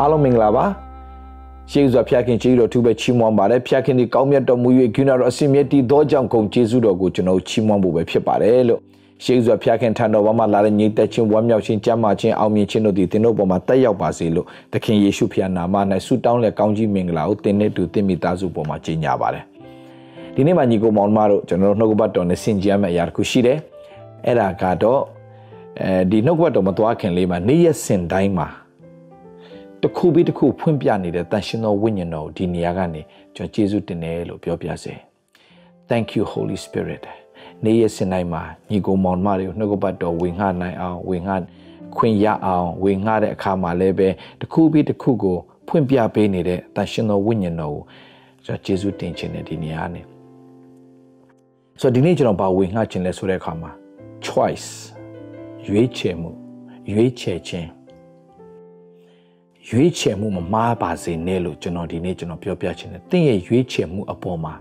အားလုံးမင်္ဂလာပါရှေးစွာဖျားခင်ကျေးဇူးတော်သူပဲချီးမွမ်းပါတယ်ဖျားခင်ဒီကောင်းမြတ်တော်မူ၍ဂုဏတော်အစင်မြတ်တည်သောကြောင့်ဂုဏ်ကျေးဇူးတော်ကိုကျွန်တော်ချီးမွမ်းဖို့ပဲဖြစ်ပါတယ်လို့ရှေးစွာဖျားခင်ထံတော်ဘာမှလာတဲ့ညီသက်ချင်းဝမ်းမြောက်ခြင်းကြမ်းမာခြင်းအောင်မြင်ခြင်းတို့သည်သင်တို့ပေါ်မှာတက်ရောက်ပါစေလို့သခင်ယေရှုဖျားနာမ၌ဆုတောင်းလက်ကောင်းကြီးမင်္ဂလာကိုသင်နဲ့တူသင်မိသားစုပေါ်မှာကြီးညာပါတယ်ဒီနေ့မှာညီကိုမောင်မတို့ကျွန်တော်နှုတ်ကပတ်တော်နဲ့ဆင်ကြရမယ့်အရာတစ်ခုရှိတယ်အဲ့ဒါကတော့အဲဒီနှုတ်ကပတ်တော်မသွားခင်လေးမှာနေ့ရက်စင်တိုင်းမှာ တစ်ခုပြီးတစ်ခုဖွင့်ပြနေတဲ့တန်ရှင်သောဝိညာဉ်တော်ဒီနေရာကနေကျွန်တော်ကျေးဇူးတင်တယ်လို့ပြောပြစေ Thank you Holy Spirit နေ့ရက်စင်တိုင်းမှာညီကိုမောင်မတွေကိုနှုတ်ကပတ်တော်ဝင်ငှနိုင်အောင်ဝင်ငှခွင့်ရအောင်ဝင်ငှတဲ့အခါမှာလည်းပဲတစ်ခုပြီးတစ်ခုကိုဖွင့်ပြပေးနေတဲ့တန်ရှင်သောဝိညာဉ်တော်ကိုကျွန်တော်ကျေးဇူးတင်ခြင်းနဲ့ဒီနေရာနေဆိုတော့ဒီနေ့ကျွန်တော်ဘာဝင်ငှခြင်းလဲဆိုတဲ့အခါမှာ choice ရွေးချယ်မှုရွေးချယ်ခြင်း ရွေးချယ်မှုမမှားပါစေနဲ့လို့ကျွန်တော်ဒီနေ့ကျွန်တော်ပြောပြချင်တယ်။တင့်ရဲ့ရွေးချယ်မှုအပေါ်မှာ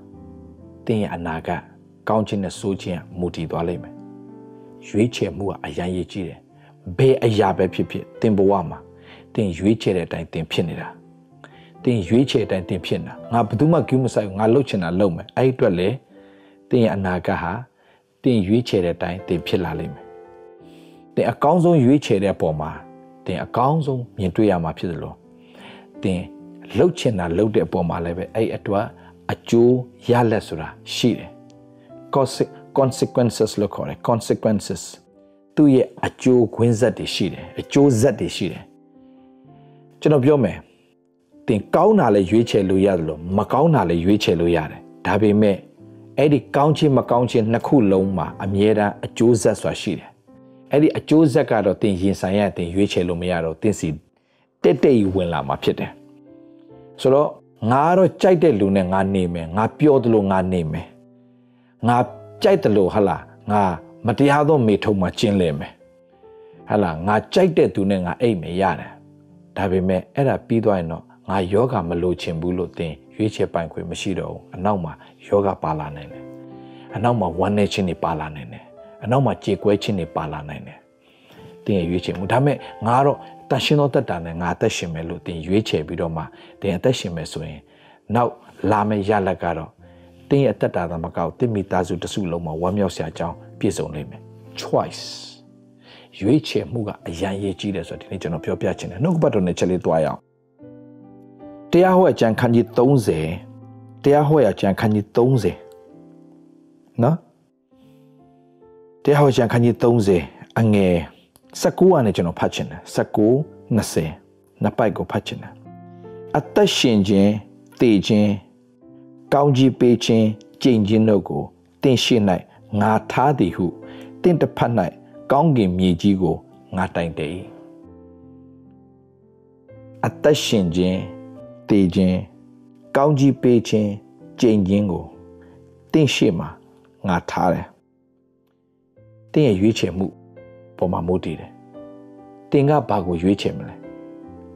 တင့်ရဲ့အနာဂတ်ကောင်းခြင်းနဲ့ဆိုးခြင်းမူတည်သွားလိမ့်မယ်။ရွေးချယ်မှုကအရန်ရည်ကြီးတယ်။ဘယ်အရာပဲဖြစ်ဖြစ်တင်ဘဝမှာတင်ရွေးချယ်တဲ့အတိုင်းတင်ဖြစ်နေတာ။တင်ရွေးချယ်တဲ့အတိုင်းတင်ဖြစ်နေတာ။ငါဘယ်သူမှကြည့်မဆိုင်ဘူးငါလှုပ်ချင်တာလှုပ်မယ်။အဲ့ဒီအတွက်လေတင်ရဲ့အနာဂတ်ဟာတင်ရွေးချယ်တဲ့အတိုင်းတင်ဖြစ်လာလိမ့်မယ်။တင်အကောင်းဆုံးရွေးချယ်တဲ့အပေါ်မှာ တင်အကောင်းဆုံးမြင်တွေ့ရမှာဖြစ်သလိုတင်လှုပ်ချင်တာလှုပ်တဲ့အပေါ်မှာလည်းပဲအဲ့အတွက်အကျိုးရလက်ဆိုတာရှိတယ် consequences လို့ခေါ်တယ် consequences သူ့ရဲ့အကျိုးခွင်းဆက်တွေရှိတယ်အကျိုးဆက်တွေရှိတယ်ကျွန်တော်ပြောမယ်တင်ကောင်းတာလည်းရွေးချယ်လို့ရတယ်လို့မကောင်းတာလည်းရွေးချယ်လို့ရတယ်ဒါပေမဲ့အဲ့ဒီကောင်းခြင်းမကောင်းခြင်းနှစ်ခုလုံးမှာအမြဲတမ်းအကျိုးဆက်ဆိုတာရှိတယ် အဲ့ဒီအကျိုးဆက်ကတော့တင်ရင်ဆိုင်ရတင်ရွေးချယ်လို့မရတော့တင်စီတက်တက်ဝင်လာမှာဖြစ်တယ်ဆိုတော့ငါကတော့ကြိုက်တဲ့လူနဲ့ငါနေမယ်ငါပြောသလိုငါနေမယ်ငါကြိုက်တယ်လို့ဟလာငါမတရားသောမေထုံမှာကျင်းလဲမယ်ဟလာငါကြိုက်တဲ့သူနဲ့ငါအိတ်မယ်ရတယ်ဒါပေမဲ့အဲ့ဒါပြီးသွားရင်တော့ငါယောဂမလိုချင်ဘူးလို့သင်ရွေးချယ်ပိုင်ခွင့်မရှိတော့ဘူးအနောက်မှာယောဂပါလာနိုင်တယ်အနောက်မှာဝမ်းနေခြင်းတွေပါလာနိုင်တယ် အနောက်မှာကြေကွဲခြင်းတွေပါလာနိုင်တယ်တင်ရွေးချယ်မှုဒါပေမဲ့ငါတော့တန်ရှင်သောတက်တာနဲ့ငါအသက်ရှင်မယ်လို့တင်ရွေးချယ်ပြီးတော့မှတင်အသက်ရှင်မယ်ဆိုရင်နောက်လာမယ့်ရလက်ကတော့တင်းရဲ့အသက်တာသာမကောက်တင်းမိသားစုတစုလုံးမှာဝမ်းမြောက်စရာအကြောင်းပြည့်စုံနိုင်မယ် choice ရွေးချယ်မှုကအရန်ရေးကြီးတယ်ဆိုတော့ဒီနေ့ကျွန်တော်ပြောပြချင်တယ်နှုတ်ကပတ်တော်နဲ့ချက်လေးတွားရအောင်တရားဟောအကျမ်းခန်းကြီး30တရားဟောအကျမ်းခန်းကြီး30နော် တရားဟောအကျမ်းခန်းကြီး30အငယ်19ကနေကျွန်တော်ဖတ်ချင်တယ်19 20နှစ်ပိုက်ကိုဖတ်ချင်တယ်အသက်ရှင်ခြင်းတည်ခြင်းကောင်းကြီးပေးခြင်းကြင်ခြင်းတို့ကိုတင်ရှိ၌ငါထားသည်ဟုတင့်တစ်ဖက်၌ကောင်းကင်မြေကြီးကိုငါတိုင်တယ်အသက်ရှင်ခြင်းတည်ခြင်းကောင်းကြီးပေးခြင်းကြင်ခြင်းကိုတင့်ရှိမှာငါထားတယ် တင့်ရဲ့ရွေးချယ်မှုပေါ်မှာမို့တည်တယ်တင်ကဘာကိုရွေးချယ်မလဲ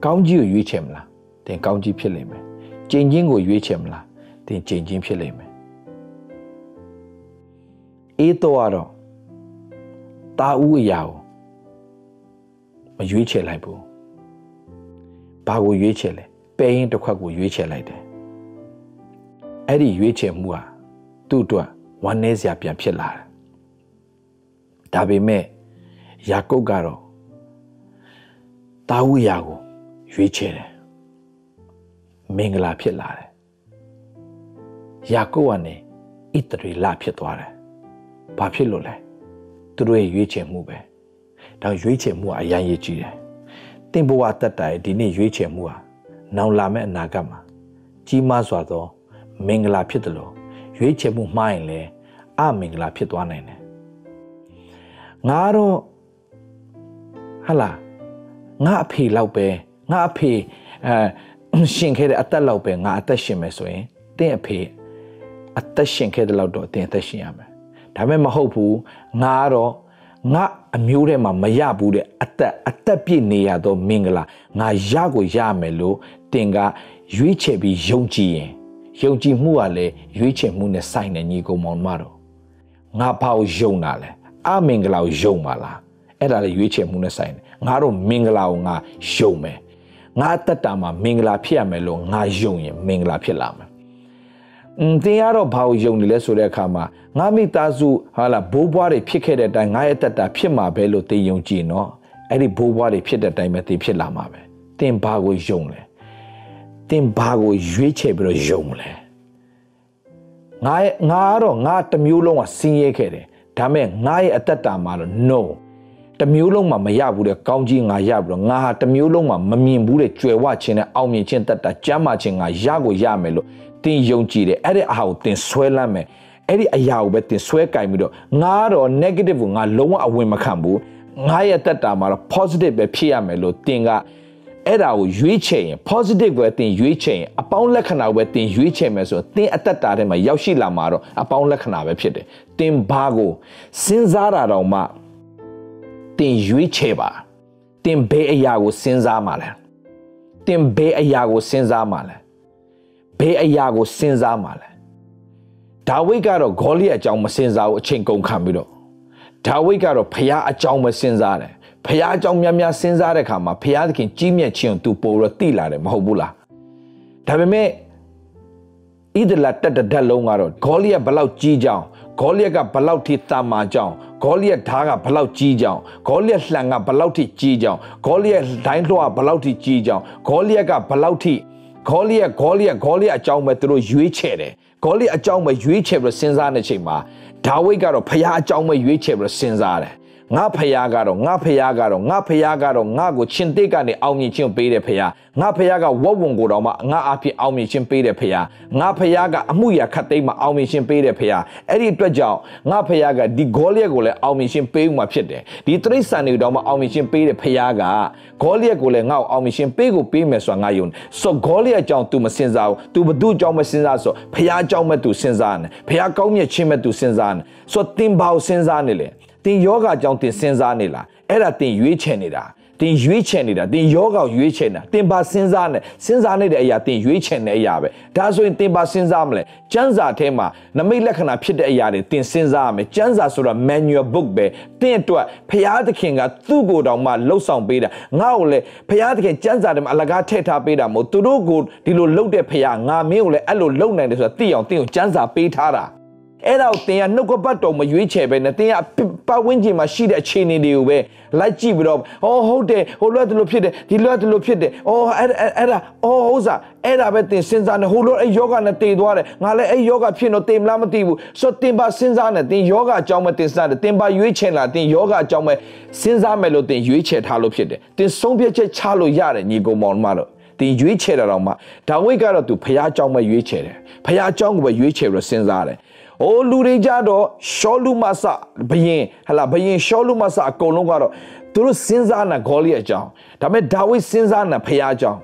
ကောင်းကြီးကိုရွေးချယ်မလားတင်ကောင်းကြီးဖြစ်လိမ့်မယ်ကြင်ချင်းကိုရွေးချယ်မလားတင်ကြင်ချင်းဖြစ်လိမ့်မယ်အေးတော့တော့တာဦးအရာကိုမရွေးချယ်လိုက်ဘူးဘာကိုရွေးချယ်လဲပဲရင်တစ်ခွက်ကိုရွေးချယ်လိုက်တယ်အဲ့ဒီရွေးချယ်မှုဟာသူ့အတွက်ဝမ်းနည်းစရာပြန်ဖြစ်လာတယ် ဒါပေမဲ့ယာကုပ်ကတော့တာဝိယာကိုရွေးချယ်တယ်မင်္ဂလာဖြစ်လာတယ်ယာကုပ်ကနေဣတရီလဖြစ်သွားတယ်ဘာဖြစ်လို့လဲသူတို့ရဲ့ရွေးချယ်မှုပဲဒါရွေးချယ်မှုကအရင်ရည်ကြီးတယ်တင်ဘဝတက်တိုင်ဒီနေ့ရွေးချယ်မှုဟာနောင်လာမယ့်အနာဂတ်မှာကြီးမားစွာသော မင်္ဂလာဖြစ်တယ်လို့ရွေးချယ်မှုမှားရင်လည်းအမင်္ဂလာဖြစ်သွားနိုင်တယ် ငါတော့ဟလာငါအဖေလောက်ပဲငါအဖေအဲရှင်ခဲ့တဲ့အသက်လောက်ပဲငါအသက်ရှင်မယ်ဆိုရင်တင့်အဖေအသက်ရှင်ခဲ့တဲ့လောက်တော့တင်အသက်ရှင်ရမယ်ဒါပေမဲ့မဟုတ်ဘူးငါကတော့ငါအမျိုးထဲမှာမရဘူးတဲ့အသက်အသက်ပြည့်နေရတော့မင်္ဂလာငါရကိုရမယ်လို့တင်ကရွေးချယ်ပြီးယုံကြည်ရင်ယုံကြည်မှုကလည်းရွေးချယ်မှုနဲ့ဆိုင်နေညီကောင်မောင်မတော်ငါဘာကိုယုံတာလဲ အမင်္ဂလာကိုယုံပါလားအဲ့ဒါလည်းရွေးချယ်မှုနဲ့ဆိုင်တယ်ငါတို့မင်္ဂလာကိုငါယုံမယ်ငါအသက်တာမှာမင်္ဂလာဖြစ်ရမယ်လို့ငါယုံရင်မင်္ဂလာဖြစ်လာမယ်อืมတင်ရတော့ဘာကိုယုံနေလဲဆိုတဲ့အခါမှာငါမိသားစုဟာလာဘိုးဘွားတွေဖြစ်ခဲ့တဲ့အတိုင်းငါရဲ့အသက်တာဖြစ်မှာပဲလို့တင်ယုံကြည်နော်အဲ့ဒီဘိုးဘွားတွေဖြစ်တဲ့အတိုင်းပဲတင်ဖြစ်လာမှာပဲတင်ဘာကိုယုံလဲတင်ဘာကိုရွေးချယ်ပြီးတော့ယုံလဲငါရဲ့ငါကတော့ငါတစ်မျိုးလုံးကစင်းရဲခဲ့တယ် ဒါမဲ့ငါရဲ့အသက်တာမှာတော့ no တမျိုးလုံးမှာမရဘူးတဲ့ကောင်းကြီးငါရပြီးတော့ငါဟာတမျိုးလုံးမှာမမြင်ဘူးတဲ့ကြွယ်ဝခြင်းနဲ့အောင်မြင်ခြင်းတက်တာကျမ်းမာခြင်းငါရကိုရမယ်လို့တင်ယုံကြည်တယ်အဲ့ဒီအဟာကိုတင်ဆွဲလမ်းမယ်အဲ့ဒီအရာကိုပဲတင်ဆွဲကင်ပြီးတော့ငါတော့ negative ကိုငါလုံးဝအဝင်မခံဘူးငါရဲ့တက်တာမှာတော့ positive ပဲဖြစ်ရမယ်လို့တင်က အဲ့ဒါကိုရွေးချယ်ရင် positive ပဲတင်ရွေးချယ်ရင်အပေါင်းလက္ခဏာပဲတင်ရွေးချယ်မယ်ဆိုတော့တင်အသက်တာထဲမှာရောက်ရှိလာမှာတော့အပေါင်းလက္ခဏာပဲဖြစ်တယ်တင်ဘာကိုစဉ်းစားတာတော့မှတင်ရွေးချယ်ပါတင်ဘယ်အရာကိုစဉ်းစားမှာလဲတင်ဘယ်အရာကိုစဉ်းစားမှာလဲဘယ်အရာကိုစဉ်းစားမှာလဲဒါဝိဒ်ကတော့ဂေါလိယအကြောင်းမစဉ်းစားဘူးအချိန်ကုန်ခံပြီးတော့ဒါဝိဒ်ကတော့ဖျားအကြောင်းပဲစဉ်းစားတယ် ဖျားအကြောင်းများများစဉ်းစားတဲ့အခါမှာဖျားသခင်ကြီးမြတ်ခြင်းကိုသူပို့တော့တိလာတယ်မဟုတ်ဘူးလားဒါပေမဲ့ဣဒလာတက်တဲ့ဓာတ်လုံးကတော့ဂေါလိယဘလောက်ကြီးကြောင်ဂေါလိယကဘလောက်ထိတာမာကြောင်ဂေါလိယဓားကဘလောက်ကြီးကြောင်ဂေါလိယလှံကဘလောက်ထိကြီးကြောင်ဂေါလိယဒိုင်းလွှာဘလောက်ထိကြီးကြောင်ဂေါလိယကဘလောက်ထိဂေါလိယဂေါလိယဂေါလိယအကြောင်းပဲသူတို့ရွေးချယ်တယ်ဂေါလိယအကြောင်းပဲရွေးချယ်ပြီးစဉ်းစားနေချိန်မှာဒါဝိဒ်ကတော့ဖခင်အကြောင်းပဲရွေးချယ်ပြီးစဉ်းစားတယ် ငါဖယားကတော့ငါဖယားကတော့ငါဖယားကတော့ငါကိုချင်းတိတ်ကနေအောင်မြင်ခြင်းပေးတယ်ဖယားငါဖယားကဝတ်ဝန်ကိုတော့မှငါအဖြစ်အောင်မြင်ခြင်းပေးတယ်ဖယားငါဖယားကအမှုရာခတ်သိမ်းမှာအောင်မြင်ခြင်းပေးတယ်ဖယားအဲ့ဒီအတွက်ကြောင့်ငါဖယားကဒီဂေါလိယက်ကိုလည်းအောင်မြင်ခြင်းပေးမှဖြစ်တယ်ဒီတရိษံတွေတော့မှအောင်မြင်ခြင်းပေးတယ်ဖယားကဂေါလိယက်ကိုလည်းငါ့ကိုအောင်မြင်ခြင်းပေးကိုပေးမယ်ဆိုတာငါယုံဆိုဂေါလိယက်ကြောင့် तू မစင်စားဘူး तू ဘသူ့ကြောင့်မစင်စားဆိုဖယားကြောင့်မဲ့ तू စင်စားနေဖယားကောင်းမြတ်ခြင်းမဲ့ तू စင်စားနေဆိုတင်ပါကိုစင်စားနေလေ တင်ယောဂအကြောင်းတင်စဉ်းစားနေလားအဲ့ဒါတင်ရွေးချယ်နေတာတင်ရွေးချယ်နေတာတင်ယောဂကိုရွေးချယ်နေတာတင်ပါစဉ်းစားနေစဉ်းစားနေတဲ့အရာတင်ရွေးချယ်နေတဲ့အရာပဲဒါဆိုရင်တင်ပါစဉ်းစားမလဲကျမ်းစာထဲမှာနမိတ်လက္ခဏာဖြစ်တဲ့အရာတွေတင်စဉ်းစားရမယ်ကျမ်းစာဆိုတာ manual book ပဲတင်အတွက်ဖျားသခင်ကသူ့ကိုယ်တော်မှလှုပ်ဆောင်ပေးတာငါ့ကိုလည်းဖျားသခင်ကျမ်းစာထဲမှာအလကားထည့်ထားပေးတာမဟုတ်သူတို့ကိုဒီလိုလှုပ်တဲ့ဖျားငါမင်းကိုလည်းအဲ့လိုလှုပ်နိုင်တယ်ဆိုတာသိအောင်တင်ကိုကျမ်းစာပေးထားတာ အဲ့ဒါကိုတင်ကနှုတ်ကပတ်တော်မရွေးချယ်ပဲနဲ့တင်ကပတ်ဝန်းကျင်မှာရှိတဲ့အခြေအနေတွေကိုပဲလိုက်ကြည့်ပြီးတော့အော်ဟုတ်တယ်ဟိုလွတ်တယ်လို့ဖြစ်တယ်ဒီလွတ်တယ်လို့ဖြစ်တယ်အော်အဲ့အဲ့ဒါအော်ဟုတ်စားအဲ့ဒါပဲတင်စဉ်းစားနေဟိုလွတ်အဲ့ယောဂနဲ့တည်သွားတယ်ငါလည်းအဲ့ယောဂဖြစ်တော့တည်မလားမသိဘူးဆိုတင်ပါစဉ်းစားနေတင်ယောဂအကြောင်းပဲတင်စားတယ်တင်ပါရွေးချယ်လာတင်ယောဂအကြောင်းပဲစဉ်းစားမယ်လို့တင်ရွေးချယ်ထားလို့ဖြစ်တယ်တင်ဆုံးဖြတ်ချက်ချလို့ရတယ်ညီကောင်မောင်မတို့တင်ရွေးချယ်တာတော့မှဒါဝိတ်ကတော့သူဖះအကြောင်းပဲရွေးချယ်တယ်ဖះအကြောင်းကိုပဲရွေးချယ်ပြီးစဉ်းစားတယ်။ အိုးလူတွေကြတော့ရှောလူမဆဘယင်ဟလာဘယင်ရှောလူမဆအကုန်လုံးကတော့သူတို့စဉ်းစားနာဂေါလိအကြောင်းဒါပေမဲ့ဒါဝိစဉ်းစားနာဖះအကြောင်း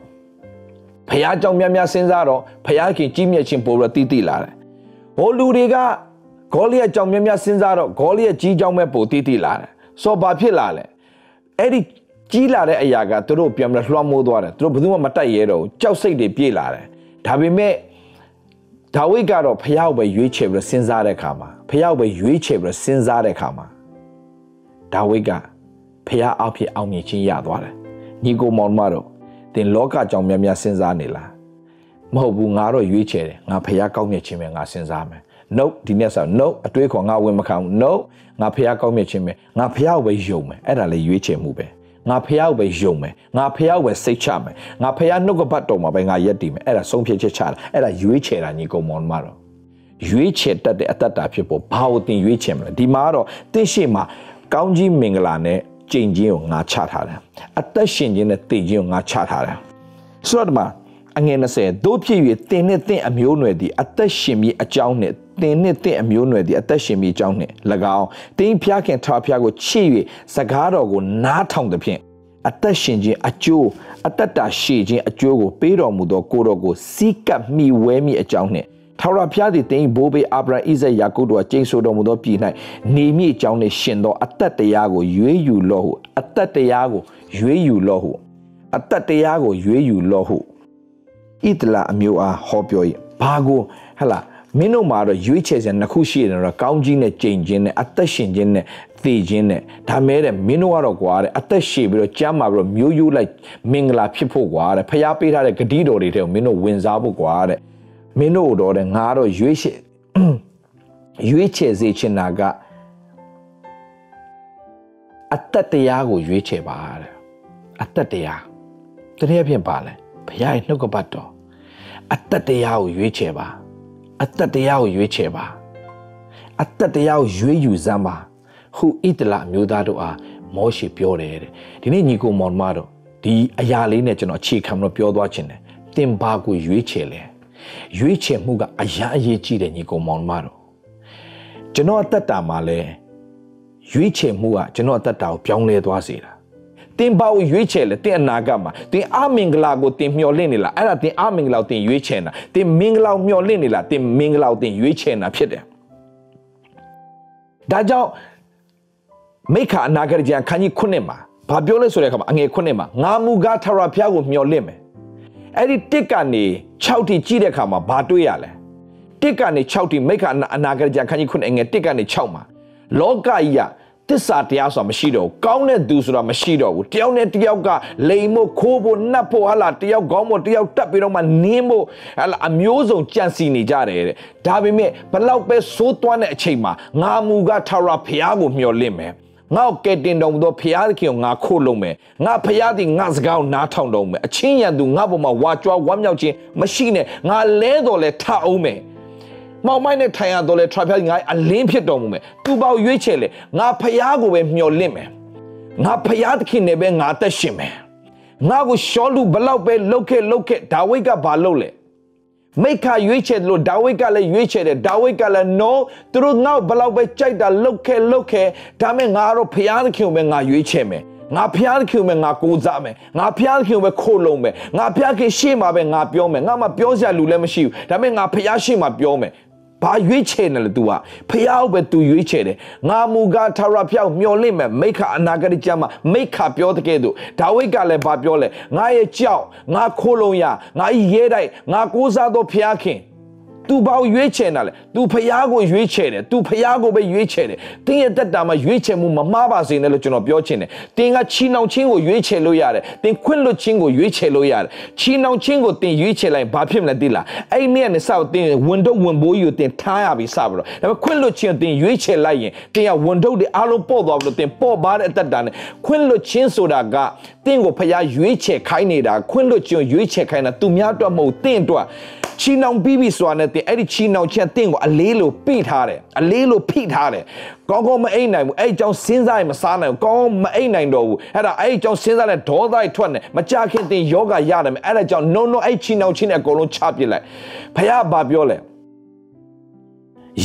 ဖះအကြောင်းများများစဉ်းစားတော့ဖះခင်ကြီးမြတ်ခြင်းပို့ရတိတိလာတယ်။ဟိုလူတွေကဂေါလိအကြောင်းများများစဉ်းစားတော့ဂေါလိရဲ့ကြီးကြောင်းပဲပို့တိတိလာတယ်။ဆိုဘာဖြစ်လာလဲ။အဲ့ဒီကြီးလာတဲ့အရာကသူတို့ပြန်ပြီးလွှမ်းမိုးသွားတယ်သူတို့ဘယ်သူမှမတိုက်ရဲတော့ဘူးကြောက်စိတ်တွေပြေးလာတယ်ဒါပေမဲ့ ဒါဝိဒ်ကတော့ဖះကိုပဲရွေးချယ်ပြီးစဉ်းစားတဲ့အခါမှာဖះကိုပဲရွေးချယ်ပြီးစဉ်းစားတဲ့အခါမှာဒါဝိဒ်ကဖះအဖြစ်အောင်မြင်ခြင်းရသွားတယ်ညီကိုမောင်မတို့တင်လောကကြောင့်များများစဉ်းစားနေလားမဟုတ်ဘူးငါတော့ရွေးချယ်တယ်ငါဖះကောင်းမြတ်ခြင်းပဲငါစဉ်းစားမယ် no ဒီနေ့ဆို no အတွေးခေါ်ငါဝင်မခံဘူး no ငါဖះကောင်းမြတ်ခြင်းပဲငါဖះကိုပဲယုံမယ်အဲ့ဒါလေရွေးချယ်မှုပဲ ငါဖះကိုပဲယုံမယ်ငါဖះကိုပဲစိတ်ချမယ်ငါဖះနှုတ်ကပတ်တော်မှာပဲငါရက်တည်မယ်အဲ့ဒါဆုံးဖြတ်ချက်ချတာအဲ့ဒါရွေးချယ်တာညီကောင်မောင်မတော်ရွေးချယ်တတ်တဲ့အတ္တတာဖြစ်ဖို့ဘာလို့တင်ရွေးချယ်မလဲဒီမှာတော့တင့်ရှိမှာကောင်းကြီးမင်္ဂလာနဲ့ကြင်ချင်းကိုငါချထားတယ်အသက်ရှင်ခြင်းနဲ့တည်ခြင်းကိုငါချထားတယ်ဆိုတော့ဒီမှာအငယ်20တို့ဖြစ်၍တင်နဲ့တင့်အမျိုးနွယ်သည်အသက်ရှင်ပြီးအကြောင်းနဲ့ တင်နဲ့တင့်အမျိုးနွယ်သည်အသက်ရှင်ပြီးအကြောင်းနဲ့၎င်းတင်းဖျားခင်ထားဖျားကိုချစ်၍စကားတော်ကိုနားထောင်သဖြင့်အသက်ရှင်ခြင်းအကျိုးအသက်တာရှည်ခြင်းအကျိုးကိုပေးတော်မူသောကိုတော်ကိုစီးကပ်မိဝဲမိအကြောင်းနှင့်ထာဝရဘုရားသည်တင်းဘိုးဘေးအာဗြဟံဣဇက်ယာကုပ်တို့ကျိန်ဆိုတော်မူသောပြည်၌နေမိအကြောင်းနှင့်ရှင်သောအသက်တရားကိုရွေးယူလော့ဟုအသက်တရားကိုရွေးယူလော့ဟုအသက်တရားကိုရွေးယူလော့ဟုဣတလာအမျိုးအားဟောပြော၏ဘာကိုဟလာ မင်းတို့မှာတော့ရွေးချယ်စရာနှစ်ခုရှိတယ်တော့ကောင်းကြီးနဲ့ကြိမ်ချင်းနဲ့အသက်ရှင်ခြင်းနဲ့သေခြင်းနဲ့ဒါမဲတဲ့မင်းတို့ကတော့ကွာတဲ့အသက်ရှည်ပြီးတော့ကြမ်းမာပြီးတော့မျိုးရိုးလိုက်မင်္ဂလာဖြစ်ဖို့ကွာတဲ့ဖျားပေးထားတဲ့ဂတိတော်တွေတဲ့မင်းတို့ဝင်စားဖို့ကွာတဲ့မင်းတို့တော့တဲ့ငါတော့ရွေးချယ်ရွေးချယ်စေချင်တာကအသက်တရားကိုရွေးချယ်ပါတဲ့အသက်တရားတနည်းဖြင့်ပါလဲဘုရားရဲ့နှုတ်ကပတ်တော်အသက်တရားကိုရွေးချယ်ပါ အသက်တရားကိုရွေးချယ်ပါအသက်တရားကိုရွေးယူစမ်းပါဟုဣတလအမျိုးသားတို့အားမောရှေပြောတယ်တဲ့ဒီနေ့ညီကိုမောင်မတော်ဒီအရာလေးနဲ့ကျွန်တော်အခြေခံလို့ပြောသွားခြင်းတယ်တင်ပါကိုရွေးချယ်လဲရွေးချယ်မှုကအရာအရေးကြီးတယ်ညီကိုမောင်မတော်ကျွန်တော်အသက်တာမှာလဲရွေးချယ်မှုကကျွန်တော်အသက်တာကိုပြောင်းလဲသွားစေတာ တင်ပါကိုရွေးချယ်လေတင်အနာဂတ်မှာတင်အမင်္ဂလာကိုတင်မျှော်လင့်နေလားအဲ့ဒါတင်အမင်္ဂလာကိုတင်ရွေးချယ်တာတင်မင်္ဂလာကိုမျှော်လင့်နေလားတင်မင်္ဂလာကိုတင်ရွေးချယ်တာဖြစ်တယ်ဒါကြောင့်မိခအနာဂတ်ကျမ်းခန်းကြီးခုနှစ်မှာဘာပြောလဲဆိုတဲ့အခါမှာအငယ်ခုနှစ်မှာငါမူကားထရဖျားကိုမျှော်လင့်မယ်အဲ့ဒီတစ်ကနေ6ထိကြည့်တဲ့အခါမှာဘာတွေ့ရလဲတစ်ကနေ6ထိမိခအနာဂတ်ကျမ်းခန်းကြီးခုနှစ်အငယ်တစ်ကနေ6မှာလောကကြီးက တစ္ဆာတရားဆိုတာမရှိတော့ဘူးကောင်းတဲ့သူဆိုတာမရှိတော့ဘူးတယောက်နဲ့တယောက်ကလိမ်ဖို့ခိုးဖို့နှက်ဖို့ဟာလာတယောက်ကောင်းဖို့တယောက်တက်ပြီးတော့မှနင်းဖို့ဟာလာအမျိုးစုံကြံစီနေကြတယ်တဲ့ဒါပေမဲ့ဘလောက်ပဲစိုးသွမ်းတဲ့အချိန်မှာငါမူကထာဝရဘုရားကိုမျှော်လင့်မယ်ငါ့ကိုကဲတင်တော်မူသောဖျားသခင်ကိုငါခို့လုံးမယ်ငါဖျားသည်ငါစကားကိုနားထောင်တော်မယ်အချင်းရန်သူငါ့ဘုံမှာဝါကြွားဝမ်းမြောက်ခြင်းမရှိနဲ့ငါလဲတော်လဲထအောင်မယ် မောင်မိုင်းနဲ့ထိုင်ရတော့လဲထရာဖျားငါအလင်းဖြစ်တော်မူမယ်သူပေါရွေးချယ်လေငါဖျားကိုပဲမျှော်လင့်မယ်ငါဖျားသခင်နဲ့ပဲငါသက်ရှင်မယ်ငါကိုရှောလူဘလောက်ပဲလှုပ်ခဲ့လှုပ်ခဲ့ဒါဝိဒ်ကဘာလုပ်လဲမိခါရွေးချယ်လို့ဒါဝိဒ်ကလည်းရွေးချယ်တယ်ဒါဝိဒ်ကလည်း no သူတို့ငါ့ဘလောက်ပဲကြိုက်တာလှုပ်ခဲလှုပ်ခဲဒါမဲ့ငါတော့ဖျားသခင်ကိုပဲငါရွေးချယ်မယ်ငါဖျားသခင်ကိုပဲငါကိုးစားမယ်ငါဖျားသခင်ကိုပဲခိုးလုံးမယ်ငါဖျားခင်ရှေ့မှာပဲငါပြောမယ်ငါမှပြောစရာလူလည်းမရှိဘူးဒါမဲ့ငါဖျားရှေ့မှာပြောမယ် ဘာရွေးချယ်နေလဲ तू อ่ะဖះဟုတ်ပဲ तू ရွေးချယ်တယ်ငါမူကားထာဝရဖျောက်မျော်လင့်မယ်မိခအနာဂတ်ကျမ်းမှာမိခပြောတဲ့ကဲ့သို့ဒါဝိဒ်ကလည်းဘာပြောလဲငါရဲ့ကြောက်ငါခိုးလုံးရငါဤရဲတိုက်ငါကိုးစားသောဖះခင် သူဘာကိုရွေးချယ်တာလဲသူဖျားကိုရွေးချယ်တယ်သူဖျားကိုပဲရွေးချယ်တယ်တင်းရဲ့တက်တာမှာရွေးချယ်မှုမမှားပါစေနဲ့လို့ကျွန်တော်ပြောချင်တယ်တင်းကချီနှောင်ချင်းကိုရွေးချယ်လို့ရတယ်တင်းခွင့်လွတ်ချင်းကိုရွေးချယ်လို့ရတယ်ချီနှောင်ချင်းကိုတင်းရွေးချယ်လိုက်ဘာဖြစ်မလဲသိလားအဲ့နေ့ကနေစတော့တင်းဝန်တော့ဝန်ဘိုးကြီးကိုတင်းထားရပြီစပြီးတော့ဒါပေမဲ့ခွင့်လွတ်ချင်းတင်းရွေးချယ်လိုက်ရင်တင်းကဝန်တော့တွေအားလုံးပေါ့သွားပြီးတော့တင်းပေါ့ပါတဲ့အတက်တာနဲ့ခွင့်လွတ်ချင်းဆိုတာကတင်းကိုဖျားရွေးချယ်ခိုင်းနေတာခွင့်လွတ်ချင်းရွေးချယ်ခိုင်းတာသူများအတွက်မဟုတ်တင်းအတွက်ချီနှောင်ပြီးပြီဆိုတာနဲ့တင်အဲ့ဒီချီနှောင်ချက်တင့်ကိုအလေးလိုပိထားတယ်အလေးလိုဖိထားတယ်ကောင်းကောင်းမအိပ်နိုင်ဘူးအဲ့အကြောင်းစဉ်းစားရင်မစားနိုင်ဘူးကောင်းကောင်းမအိပ်နိုင်တော့ဘူးအဲ့ဒါအဲ့အကြောင်းစဉ်းစားတဲ့ဒေါသတွေထွက်နေမကြခင်တင်ယောဂရတယ်မယ်အဲ့ဒါကြောင့် no no အဲ့ချီနှောင်ချင်းနဲ့အကုန်လုံးချပစ်လိုက်ဖခင်ဘာပြောလဲ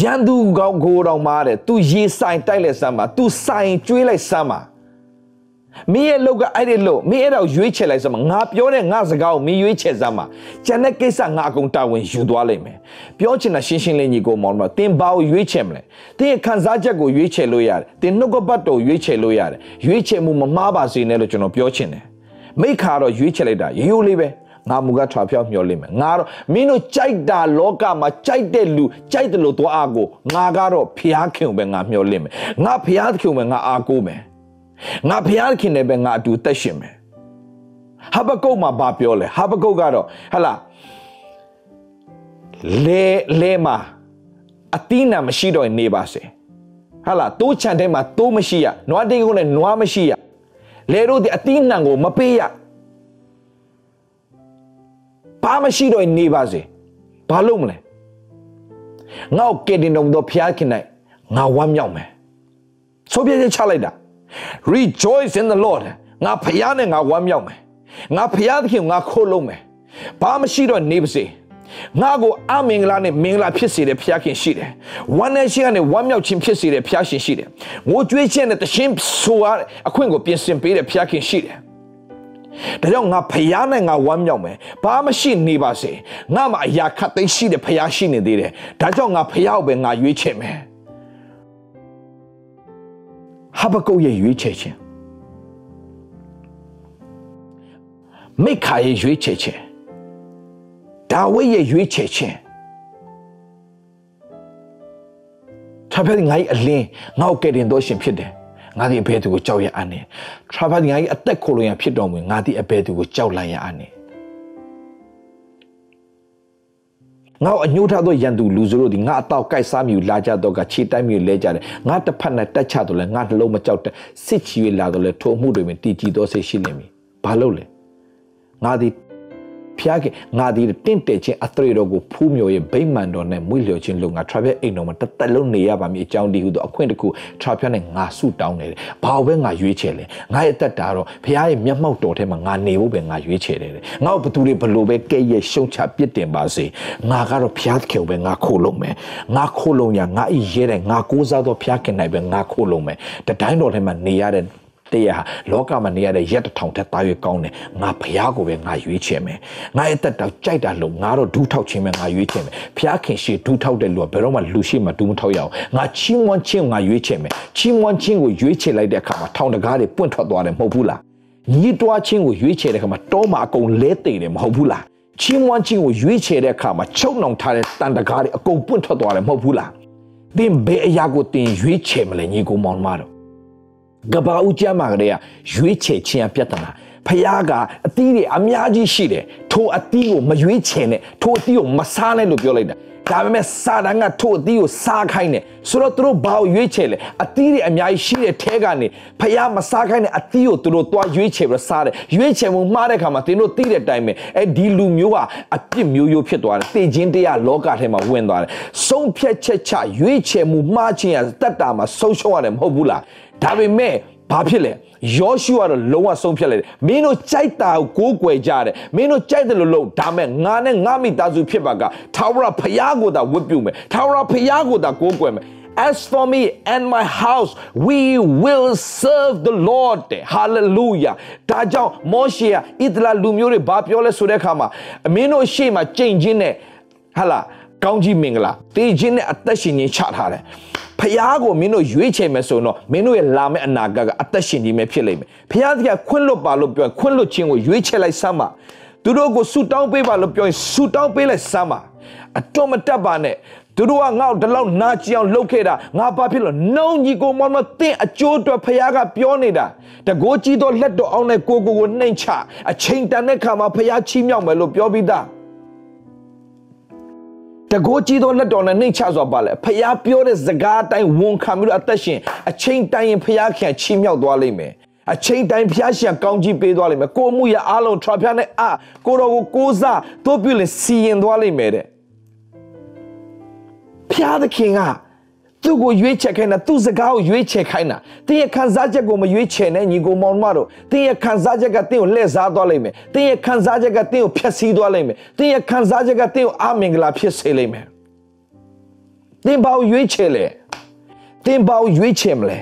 ရန်သူကောင်းကိုတော်မားတယ် तू ရေဆိုင်တိုက်လက်စမ်းပါ तू ဆိုင်ကျွေးလိုက်စမ်းပါ မင်းရဲ့လောက်ကအဲ့ဒီလို့မင်းအဲ့ဒါကိုရွေးချယ်လိုက်စမ်းမငါပြောတဲ့ငါစကားကိုမင်းရွေးချယ်စမ်းမကျန်တဲ့ကိစ္စငါအကုန်တာဝန်ယူသွားလိမ့်မယ်ပြောချင်တာရှင်းရှင်းလေးညီကိုမောင်တော့တင်ဘာကိုရွေးချယ်မလဲတင်ရဲ့ခံစားချက်ကိုရွေးချယ်လို့ရတယ်တင်နှုတ်ကပတ်တော်ရွေးချယ်လို့ရတယ်ရွေးချယ်မှုမမှားပါစေနဲ့လို့ကျွန်တော်ပြောချင်တယ်မိခါတော့ရွေးချယ်လိုက်တာရိုးရိုးလေးပဲငါမူကထွာဖြောက်မျောလိမ့်မယ်ငါတော့မင်းတို့ကြိုက်တာလောကမှာကြိုက်တဲ့လူကြိုက်တယ်လို့သွားအားကိုငါကတော့ဖျားခင်ပဲငါမျောလိမ့်မယ်ငါဖျားခင်ပဲငါအားကိုးမယ် ငါဘုရားခင်နဲ့ပဲငါအတူတက်ရှင်မယ်ဟာဘကုတ်မှာဘာပြောလဲဟာဘကုတ်ကတော့ဟလာလေလေမှာအတိနာမရှိတော့နေပါစေဟာလာတိုးချန်တဲ့မှာတိုးမရှိရနွားတိတ်ကုန်းနဲ့နွားမရှိရလေတို့ဒီအတိနံကိုမပေးရဘာမရှိတော့နေပါစေဘာလို့မလဲငါ့ကိုကဲတင်တော်တော့ဖျားခင်နိုင်ငါဝမ်းမြောက်မယ်ဆိုပြချက်ချလိုက်တာ rejoice in the lord ငါဖျားနဲ့ငါဝမ်းမြောက်မယ်ငါဖျားသခင်ငါခိုးလုံးမယ်ဘာမှရှိတော့နေပါစေငါကိုအမင်္ဂလာနဲ့မင်္ဂလာဖြစ်စေတဲ့ဘုရားခင်ရှိတယ်။ဝမ်းနဲ့ရှိကနေဝမ်းမြောက်ခြင်းဖြစ်စေတဲ့ဘုရားရှင်ရှိတယ်။ငိုကြွေးခြင်းနဲ့တရှင်းဆိုရအခွင့်ကိုပြင်ဆင်ပေးတဲ့ဘုရားခင်ရှိတယ်။ဒါကြောင့်ငါဖျားနဲ့ငါဝမ်းမြောက်မယ်။ဘာမှရှိနေပါစေ။ငါမှအရာခတ်သိမ်းရှိတဲ့ဘုရားရှိနေသေးတယ်။ဒါကြောင့်ငါဖျားကိုပဲငါရွေးချယ်မယ်။ ဟာဘကုတ်ရဲ့ရွေးချယ်ခြင်းမိခါရဲ့ရွေးချယ်ခြင်းဒါဝိဒ်ရဲ့ရွေးချယ်ခြင်းဖျားငါ့အလင်းငါ့ကိုကယ်တင်တော်ရှင်ဖြစ်တယ်ငါဒီအဘဲသူကိုကြောက်ရအပ်နေထရာဖတ်ငါ့အသက်ခိုလို့ရဖြစ်တော်မူငါဒီအဘဲသူကိုကြောက်လိုက်ရအပ်နေ ငါ့အညှိုးထားသောရန်သူလူစုတို့ဒီငါအတော့ကြိုက်စားမြူလာကြတော့ကခြေတိုက်မြူလဲကြတယ်ငါတစ်ဖက်နဲ့တက်ချတော့လဲငါနှလုံးမကြောက်တဲ့စစ်ချီရလာတော့လဲထိုမှုတွေမှာတည်ကြည်သောစိတ်ရှိနေပြီဘာလို့လဲငါဒီ ဖျားခင်ငါဒီတင့်တယ်ချင်းအသရေတော်ကိုဖူးမြော်ရဲ့ဗိမာန်တော်နဲ့မွေ့လျော်ခြင်းလို့ငါ travel အိမ်တော်မှာတသက်လုံးနေရပါမည်အကြောင်းဒီဟုသောအခွင့်တကူ travel နဲ့ငါဆုတောင်းနေတယ်ဘာပဲငါရွေးချယ်လဲငါရဲ့အသက်တာတော့ဖျားရဲ့မျက်မှောက်တော်ထဲမှာငါနေဖို့ပဲငါရွေးချယ်တယ်ငါ့ဘသူတွေဘလို့ပဲကဲ့ရဲ့ရှုံချပြစ်တင်ပါစေငါကတော့ဖျားခင်ပဲငါခိုးလုံးမယ်ငါခိုးလုံးရငါဤရဲတယ်ငါကိုးစားသောဖျားခင်နိုင်ပဲငါခိုးလုံးမယ်တတိုင်းတော်ထဲမှာနေရတဲ့ တရားလောကမှာနေရတဲ့ရက်တစ်ထောင်ထက်သားရွေးကောင်းတယ်ငါဖះကိုပဲငါရွေးချယ်မယ်ငါရဲ့တက်တော့ကြိုက်တာလို့ငါတော့ဒူးထောက်ခြင်းပဲငါရွေးချယ်မယ်ဖះခင်ရှိဒူးထောက်တဲ့လူကဘယ်တော့မှလူရှိမှဒူးမထောက်ရအောင်ငါချီးမွမ်းခြင်းငါရွေးချယ်မယ်ချီးမွမ်းခြင်းကိုရွေးချယ်လိုက်တဲ့အခါမှာထောင်တကားတွေပွင့်ထွက်သွားတယ်မဟုတ်ဘူးလားညီးတွားခြင်းကိုရွေးချယ်တဲ့အခါမှာတောမှာအကုန်လဲသိတယ်မဟုတ်ဘူးလားချီးမွမ်းခြင်းကိုရွေးချယ်တဲ့အခါမှာချုပ်နှောင်ထားတဲ့တန်တကားတွေအကုန်ပွင့်ထွက်သွားတယ်မဟုတ်ဘူးလားသင်ဘယ်အရာကိုသင်ရွေးချယ်မလဲညီကိုမောင်မတော် ကဘာဦးကျမ်းမာကလေးကရွေးချယ်ခြင်းအပြဿနာဖခင်ကအသီးတွေအများကြီးရှိတယ်ထိုအသီးကိုမရွေးချယ်နဲ့ထိုအသီးကိုမစားနဲ့လို့ပြောလိုက်တာဒါပေမဲ့စာတန်ကထို့အသီးကိုစားခိုင်းတယ်ဆိုတော့သူတို့ဘာကိုရွေးချယ်လဲအသီးတွေအများကြီးရှိတဲ့ထဲကနေဖះမစားခိုင်းတဲ့အသီးကိုသူတို့သွားရွေးချယ်ပြီးစားတယ်ရွေးချယ်မှုမှားတဲ့ခါမှာသင်တို့သိတဲ့အတိုင်းပဲအဲဒီလူမျိုးကအပြစ်မျိုးရိုးဖြစ်သွားတယ်သိချင်းတရားလောကထဲမှာဝင်သွားတယ်ဆုံးဖြတ်ချက်ချရွေးချယ်မှုမှားခြင်းရတက်တာမှာဆုံးရှုံးရတယ်မဟုတ်ဘူးလား ဒါပေမဲ့ဘာဖြစ်လဲယောရှုကတော့လုံးဝဆုံးဖြတ်လိုက်တယ်မင်းတို့ကြိုက်တာကိုကိုးကွယ်ကြတယ်မင်းတို့ကြိုက်တယ်လို့လို့ဒါမဲ့ငါနဲ့ငါမိသားစုဖြစ်ပါကထာဝရဘုရားကိုသာဝတ်ပြုမယ်ထာဝရဘုရားကိုသာကိုးကွယ်မယ် As for me and my house we will serve the Lord hallelujah ဒါကြောင့်မောရှေကဣသလလူမျိုးတွေဘာပြောလဲဆိုတဲ့အခါမှာအမင်းတို့ရှေ့မှာကြိမ်ချင်းနဲ့ဟာလာကောင်းကြီးမင်္ဂလာတေးခြင်းနဲ့အသက်ရှင်ခြင်းချထားတယ် ဖះကိုမင်းတို့ရွေးချယ်မယ်ဆိုတော့မင်းတို့ရဲ့လာမယ့်အနာဂတ်ကအသက်ရှင်ခြင်းပဲဖြစ်လိမ့်မယ်ဖះကခွင့်လွတ်ပါလို့ပြောခွင့်လွတ်ခြင်းကိုရွေးချယ်လိုက်စမ်းပါသူတို့ကိုဆူတောင်းပေးပါလို့ပြောရင်ဆူတောင်းပေးလိုက်စမ်းပါအတော့မတက်ပါနဲ့သူတို့ကငါ့ကိုဒီလောက်နာကျင်အောင်လုပ်ခဲ့တာငါဘာဖြစ်လို့နှုံညီကိုမောင်မသင်အကျိုးအတွက်ဖះကပြောနေတာတကိုးကြီးတော့လက်တော်အောင်နဲ့ကိုကိုကိုနှိမ်ချအချိန်တန်တဲ့ခါမှာဖះချီးမြှောက်မယ်လို့ပြောပြီးသား တကိုးကြီးသောလက်တော်နဲ့နှိမ့်ချစွာပါလေဖះပြောတဲ့စကားအတိုင်းဝန်ခံပြီးတော့အသက်ရှင်အချိန်တိုင်းရင်ဖះခင်ချီးမြှောက်သွားလိမ့်မယ်အချိန်တိုင်းဖះရှင်ကောင်းကြီးပေးသွားလိမ့်မယ်ကိုမှုရအားလုံးထရဖျားနဲ့အာကိုတော်ကိုကိုးစားတို့ပြုလင်စီရင်သွားလိမ့်မယ်တဲ့ဖះသခင်က သူ့ကိုရွေးချယ်ခိုင်းတာသူ့စကားကိုရွေးချယ်ခိုင်းတာတင်းရဲ့ခံစားချက်ကိုမရွေးချယ်နဲ့ညီကိုမောင်မတို့တင်းရဲ့ခံစားချက်ကတင်းကိုလှည့်စားသွားလိမ့်မယ်တင်းရဲ့ခံစားချက်ကတင်းကိုဖျက်ဆီးသွားလိမ့်မယ်တင်းရဲ့ခံစားချက်ကတင်းကိုအမင်္ဂလာဖြစ်စေလိမ့်မယ်တင်းဘာကိုရွေးချယ်လဲတင်းဘာကိုရွေးချယ်မလဲ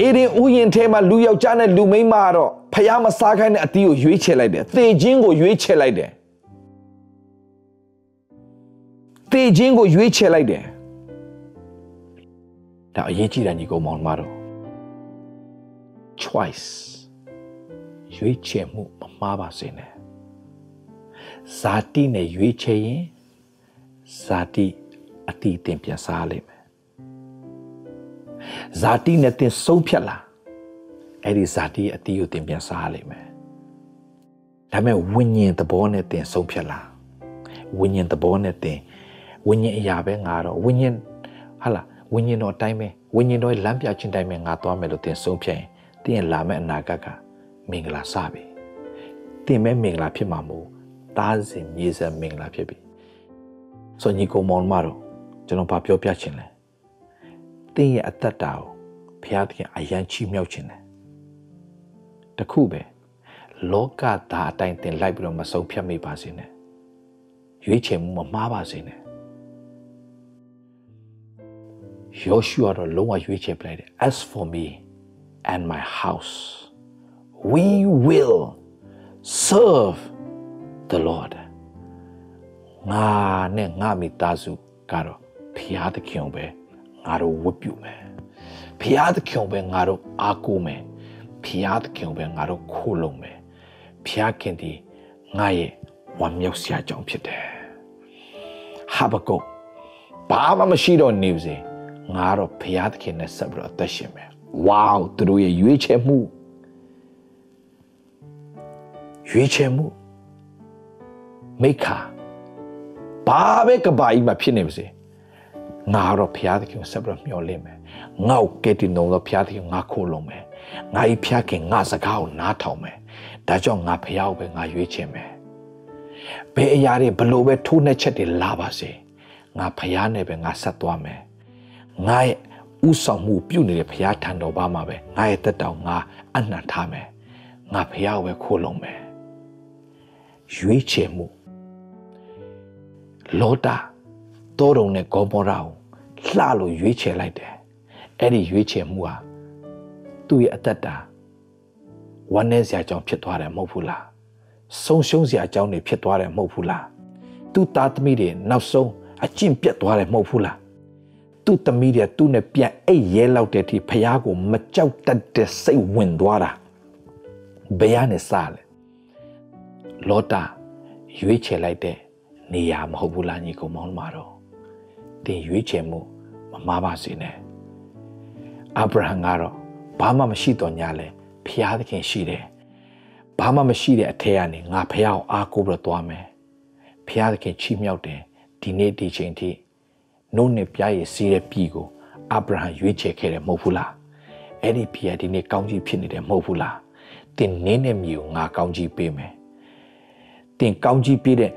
အေရင်ဥယျင်ထဲမှာလူယောက်ျားနဲ့လူမိန်းမကတော့ဖះမစားခိုင်းတဲ့အတီးကိုရွေးချယ်လိုက်တယ်သေခြင်းကိုရွေးချယ်လိုက်တယ် သေခြင်းကိုရွေးချယ်လိုက်တယ်ဒါအရေးကြီးတယ်ညီကောင်မောင်မတော် choice ရွေးချယ်မှုမမှားပါစေနဲ့ဇာတိနဲ့ရွေးချယ်ရင်ဇာတိအတိအသင်ပြန်စားလိမ့်မယ်ဇာတိနဲ့တင်ဆုံးဖြတ်လာအဲ့ဒီဇာတိအတိကိုတင်ပြန်စားလိမ့်မယ်ဒါပေမဲ့ဝိညာဉ်သဘောနဲ့တင်ဆုံးဖြတ်လာဝိညာဉ်သဘောနဲ့တင် ဝိညာဉ်အရာပဲငါတော့ဝိညာဉ်ဟာလားဝိညာဉ်တော်အတိုင်းပဲဝိညာဉ်တော်လမ်းပြခြင်းတိုင်းပဲငါသွားမယ်လို့သင်ဆုံးဖြတ်ရင်သင်ရဲ့လာမယ့်အနာဂတ်ကမင်္ဂလာစပြီသင်မဲ့မင်္ဂလာဖြစ်မှာမို့တားစဉ်မြေစံမင်္ဂလာဖြစ်ပြီဆိုညီကောင်မောင်မတော်ကျွန်တော်ဗာပြောပြချင်လဲသင်ရဲ့အသက်တာကိုဘုရားသခင်အယံချီးမြှောက်ခြင်းတယ်တခုပဲလောကသားအတိုင်းသင်လိုက်ပြီးတော့မဆုံးဖြတ်မိပါစေနဲ့ရွေးချယ်မှုမမှားပါစေနဲ့ ယောရှုကတော့လုံးဝရွေးချယ်ပလိုက်တယ် as for me and my house we will serve the lord ငါနဲ့ငါမိသားစုကတော့ဖျားသခင်ပဲငါတို့ဝတ်ပြုမယ်ဖျားသခင်ပဲငါတို့အားကိုးမယ်ဖျားသခင်ပဲငါတို့ခိုးလုံမယ်ဖျားခင်ဒီငါရဲ့ဝမ်းမြောက်စရာကြောင့်ဖြစ်တယ်ဟာဘကုတ်ဘာမှမရှိတော့နေပါစေ ငါတော့ဘုရားသခင်နဲ့ဆက်ပြီးတော့အသက်ရှင်မယ်ဝေါသူတို့ရဲ့ရွေးချယ်မှုရွေးချယ်မှုမိခါဘာပဲကဘာကြီးမှဖြစ်နေပါစေငါတော့ဘုရားသခင်ကိုဆက်ပြီးတော့မျှော်လင့်မယ်ငါ့ကိုကဲတင်တော်တော့ဘုရားသခင်ငါခိုးလုံးမယ်ငါဤဖျားခင်ငါစကားကိုနားထောင်မယ်ဒါကြောင့်ငါဖျားကိုပဲငါရွေးချယ်မယ်ဘယ်အရာတွေဘလို့ပဲထိုးနှက်ချက်တွေလာပါစေငါဖျားနဲ့ပဲငါဆက်သွားမယ် ငါရဲ့ဥဆောင်မှုပြုနေတဲ့ဖျားထံတော်ပါမှာပဲငါရဲ့တက်တောင်ငါအနှံ့ထားမယ်ငါဖျားကိုပဲခိုးလုံးမယ်ရွေးချယ်မှုလောတာတောတုံနဲ့ဂေါမောရာကိုလှလို့ရွေးချယ်လိုက်တယ်အဲ့ဒီရွေးချယ်မှုဟာသူ့ရဲ့အသက်တာဝမ်းနည်းစရာအကြောင်းဖြစ်သွားတယ်မဟုတ်ဘူးလားဆုံးရှုံးစရာအကြောင်းတွေဖြစ်သွားတယ်မဟုတ်ဘူးလားသူ့သားသမီးတွေနောက်ဆုံးအကျင့်ပြတ်သွားတယ်မဟုတ်ဘူးလား သူ့သမီးတွေသူ့နဲ့ပြန်အိတ်ရဲလောက်တဲ့အထိဖះကိုမကြောက်တတ်တဲ့စိတ်ဝင်သွားတာဘယ်ရနဲ့စားလဲလောတာရွေးချယ်လိုက်တဲ့နေရာမဟုတ်ဘူးလားညီကောင်မောင်မတော်တင်ရွေးချယ်မှုမမားပါစေနဲ့အာဗြဟံကတော့ဘာမှမရှိတော့ညာလဲဖျားသခင်ရှိတယ်ဘာမှမရှိတဲ့အထက်ကနေငါဖျားကိုအားကိုးပြီးတော့သွားမယ်ဖျားသခင်ချီးမြှောက်တယ်ဒီနေ့ဒီချိန်ထိ နို့နဲ့ပြားရည်စီးတဲ့ပြည်ကိုအာဗြဟံရွေးချယ်ခဲ့တယ်မဟုတ်ဘူးလားအဲ့ဒီပြည်ကဒီနေ့ကောင်းကြီးဖြစ်နေတယ်မဟုတ်ဘူးလားတင်နင်းတဲ့မြေကိုငါကောင်းကြီးပေးမယ်တင်ကောင်းကြီးပေးတဲ့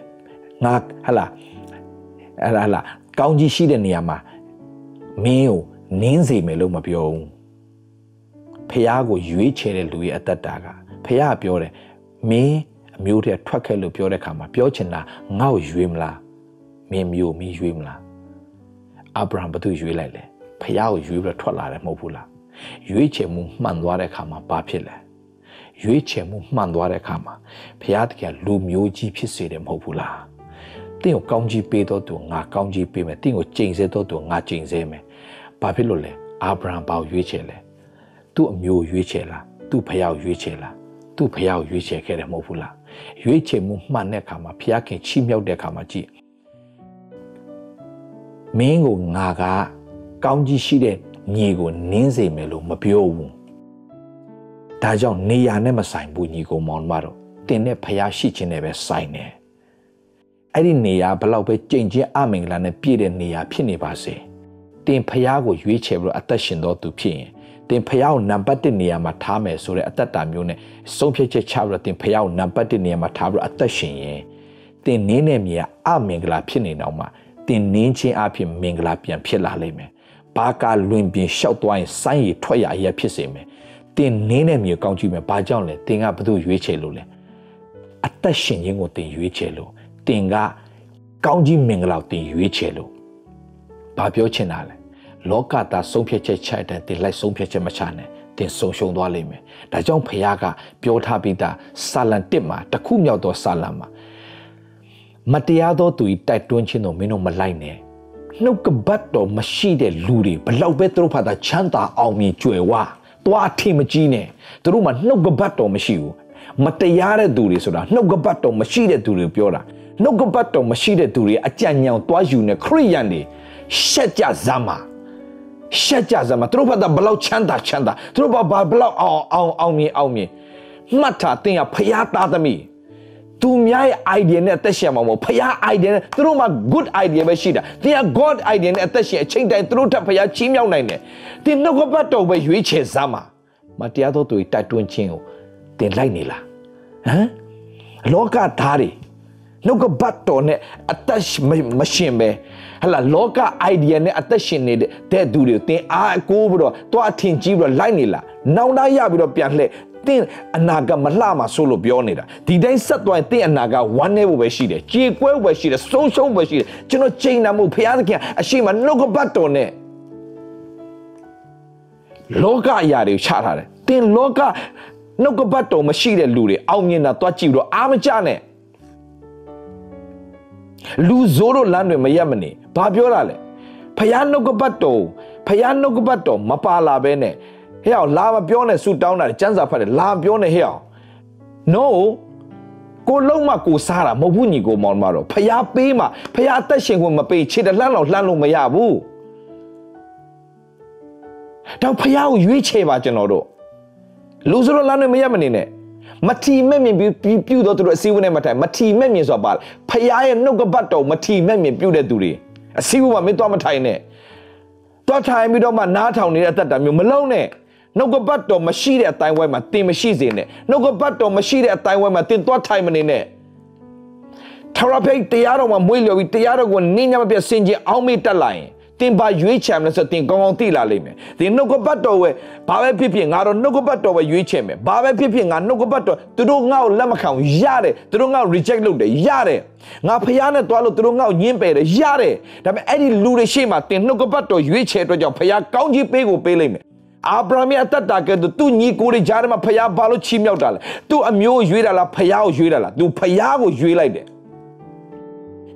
ငါဟလာဟလာဟလာကောင်းကြီးရှိတဲ့နေရာမှာမင်းကိုနင်းစေမယ်လို့မပြောဘူးဖះကိုရွေးချယ်တဲ့လူရဲ့အသက်တာကဖះပြောတယ်မင်းအမျိုးတည်းထွက်ခဲ့လို့ပြောတဲ့ခါမှာပြောချင်တာငါ့ကိုရွေးမလားမင်းမျိုးမင်းရွေးမလား အာဗြဟံဘသူရွေးလိုက်လဲဖះကိုရွေးပြီးထွက်လာတယ်မဟုတ်ဘူးလားရွေးချယ်မှုမှန်သွားတဲ့ခါမှာဘာဖြစ်လဲရွေးချယ်မှုမှန်သွားတဲ့အခါမှာဘုရားတခင်လူမျိုးကြီးဖြစ်စေတယ်မဟုတ်ဘူးလားတင့်ကိုကောင်းကြီးပေးတော့သူငါကောင်းကြီးပေးမယ်တင့်ကိုကျိန်ဆဲတော့သူငါကျိန်ဆဲမယ်ဘာဖြစ်လို့လဲအာဗြဟံပေါရွေးချယ်လဲသူ့အမျိုးရွေးချယ်လားသူ့ဖယောက်ရွေးချယ်လားသူ့ဖယောက်ရွေးချယ်ခဲ့တယ်မဟုတ်ဘူးလားရွေးချယ်မှုမှန်တဲ့အခါမှာဘုရားခင်ချီးမြှောက်တဲ့အခါမှာကြည့် မင်းကိုငါကကောင်းကြီးရှိတဲ့ညီကိုနင်းစေမယ်လို့မပြောဘူးဒါကြောင့်နေရာနဲ့မဆိုင်ဘူးညီကိုမောင်မတော်တင်တဲ့ဖျားရှိခြင်းနဲ့ပဲဆိုင်တယ်အဲ့ဒီနေရာဘလောက်ပဲကြင်ချင်းအမင်္ဂလာနဲ့ပြည့်တဲ့နေရာဖြစ်နေပါစေတင်ဖျားကိုရွေးချယ်ပြီးတော့အသက်ရှင်တော်သူဖြစ်ရင်တင်ဖျားကိုနံပါတ်1နေရာမှာထားမယ်ဆိုတဲ့အသက်တာမျိုးနဲ့ဆုံးဖြတ်ချက်ချပြီးတော့တင်ဖျားကိုနံပါတ်1နေရာမှာထားပြီးတော့အသက်ရှင်ရင်တင်နင်းတဲ့မြေကအမင်္ဂလာဖြစ်နေတော့မှ တင်နင်းခြင်းအဖြစ်မင်္ဂလာပြန်ဖြစ်လာလိမ့်မယ်ဘာကလွင်ပြင်လျှောက်သွားရင်စိုင်းရထွက်ရအရာဖြစ်စေမယ်တင်နင်းတဲ့မြေကောင်းကြည့်မယ်ဘာကြောင့်လဲတင်ကဘသူရွေးချယ်လို့လဲအသက်ရှင်ခြင်းကိုတင်ရွေးချယ်လို့တင်ကကောင်းကြီးမင်္ဂလာတင်ရွေးချယ်လို့ဘာပြောချင်တာလဲလောကသားဆုံးဖြတ်ချက်ချတဲ့တင်လိုက်ဆုံးဖြတ်ချက်မချနဲ့တင်ဆုံးရှုံးသွားလိမ့်မယ်ဒါကြောင့်ဖခင်ကပြောထားပြီးသားစာလံ1မှာတခုမြောက်သောစာလံမှာ မတရားသောသူဤတိုက်တွန်းခြင်းတို့မင်းတို့မလိုက်နဲ့နှုတ်ကပတ်တော်မရှိတဲ့လူတွေဘလောက်ပဲသူတို့ဖတ်တာချမ်းသာအောင်မြင်ကြွယ်ဝသွားထင်မကြီးနဲ့သူတို့မှာနှုတ်ကပတ်တော်မရှိဘူးမတရားတဲ့သူတွေဆိုတာနှုတ်ကပတ်တော်မရှိတဲ့သူတွေပြောတာနှုတ်ကပတ်တော်မရှိတဲ့သူတွေအကြံဉာဏ်သွားယူနေခရိယန်တွေရှက်ကြဇာမာရှက်ကြဇာမာသူတို့ဘာသာဘလောက်ချမ်းသာချမ်းသာသူတို့ဘာဘလောက်အောင်အောင်အောင်မြင်အောင်မြင်မှတ်ထားတင်ရဖျားသားသမီး သူများရဲ့ idea နဲ့အသက်ရှင်မှာမဟုတ်ဖခင် idea နဲ့သူတို့မှာ good idea ပဲရှိတာသင်က god idea နဲ့အသက်ရှင်အချိန်တိုင်းသူတို့ထပ်ဖခင်ချီးမြှောက်နိုင်တယ်သင်နှုတ်ကပတ်တော်ပဲရွေးချယ်စမ်းပါမတရားသောသူတိုက်တွန်းခြင်းကိုသင်လိုက်နေလားဟမ်လောကဓာတ်တွေနှုတ်ကပတ်တော်နဲ့အသက်မရှင်ပဲဟလာလောက idea နဲ့အသက်ရှင်နေတဲ့သူတွေသင်အားကိုးပြီးတော့တွားထင်ကြီးပြီးတော့လိုက်နေလားနောင်တရပြီးတော့ပြန်လှည့်တ င်းအနာကမလှမှာဆိုလို့ပြောနေတာဒီတိုင်းဆက်သွားရင်တင်းအနာကဝမ်းနေဖို့ပဲရှိတယ်ကြေကွဲဖို့ပဲရှိတယ်ဆုံးရှုံးဖို့ပဲရှိတယ်ကျွန်တော်ချိန်နာမှုဖျားသခင်အရှိမနှုတ်ကပတ်တော်နဲ့လောကအရာတွေချထားတယ်တင်းလောကနှုတ်ကပတ်တော်မရှိတဲ့လူတွေအောင်မြင်တာတွားကြည့်ပြီးတော့အားမကျနဲ့လူဇိုးတို့လမ်းတွေမရက်မနေဘာပြောတာလဲဖယားနှုတ်ကပတ်တော်ဖယားနှုတ်ကပတ်တော်မပါလာဘဲနဲ့ ဟဲ့အောင်လာမပြောနဲ့ဆူတောင်းတာကျန်းစာဖတ်တယ်လာပြောနဲ့ဟဲ့အောင် no ကိုလုံးမကိုစားတာမဟုတ်ဘူးညီကိုမောင်မတော်ဖျားပေးမှဖျားအသက်ရှင်ခွင့်မပေးခြေတလှမ်းတော့လှမ်းလို့မရဘူးတော့ဖျားကိုရွေးချယ်ပါကျွန်တော်တို့လူစလို့လမ်းတွေမရမနေနဲ့မထီမဲ့မြင်ပြုတော့သူတို့အစည်းအဝေးနဲ့မထိုင်မထီမဲ့မြင်ဆိုတာပါဖျားရဲ့နှုတ်ကပတ်တော်မထီမဲ့မြင်ပြုတဲ့သူတွေအစည်းအဝေးမှာမင်းတော့မထိုင်နဲ့တော့ထိုင်ပြီးတော့မှနားထောင်နေတဲ့အသက်တာမျိုးမလုံးနဲ့ နှုတ်ကပတ်တော်မရှိတဲ့အတိုင်းဝိုင်းမှာတင်မရှိစေနဲ့နှုတ်ကပတ်တော်မရှိတဲ့အတိုင်းဝိုင်းမှာတင်သွားထိုင်မနေနဲ့ထရဖိတ်တရားတော်မှာမွေးလျော်ပြီးတရားတော်ကိုနင်းညမပြစင်ကြအောင်မေ့တက်လာရင်တင်ပါရွေးချယ်မယ်ဆိုတင်ကောင်းကောင်းသိလာလိမ့်မယ်ဒီနှုတ်ကပတ်တော်ဝဲဘာပဲဖြစ်ဖြစ်ငါတော့နှုတ်ကပတ်တော်ဝဲရွေးချယ်မယ်ဘာပဲဖြစ်ဖြစ်ငါနှုတ်ကပတ်တော်သူတို့ငါ့ကိုလက်မခံရတယ်သူတို့ငါ့ကို reject လုပ်တယ်ရတယ်ငါဖျားနဲ့တွားလို့သူတို့ငါ့ကိုညှင်းပယ်တယ်ရတယ်ဒါပေမဲ့အဲ့ဒီလူတွေရှေ့မှာတင်နှုတ်ကပတ်တော်ရွေးချယ်အတွက်ကြောင့်ဖျားကောင်းကြီးပေးကိုပေးလိမ့်မယ် အာဗြဟံရဲ့အသက်တာကဲသူညီကိုတွေကြားထဲမှာဖျားဘာလို့ချီးမြှောက်တာလဲသူအမျိုးရွေးတာလားဖျားကိုရွေးတာလားသူဖျားကိုရွေးလိုက်တယ်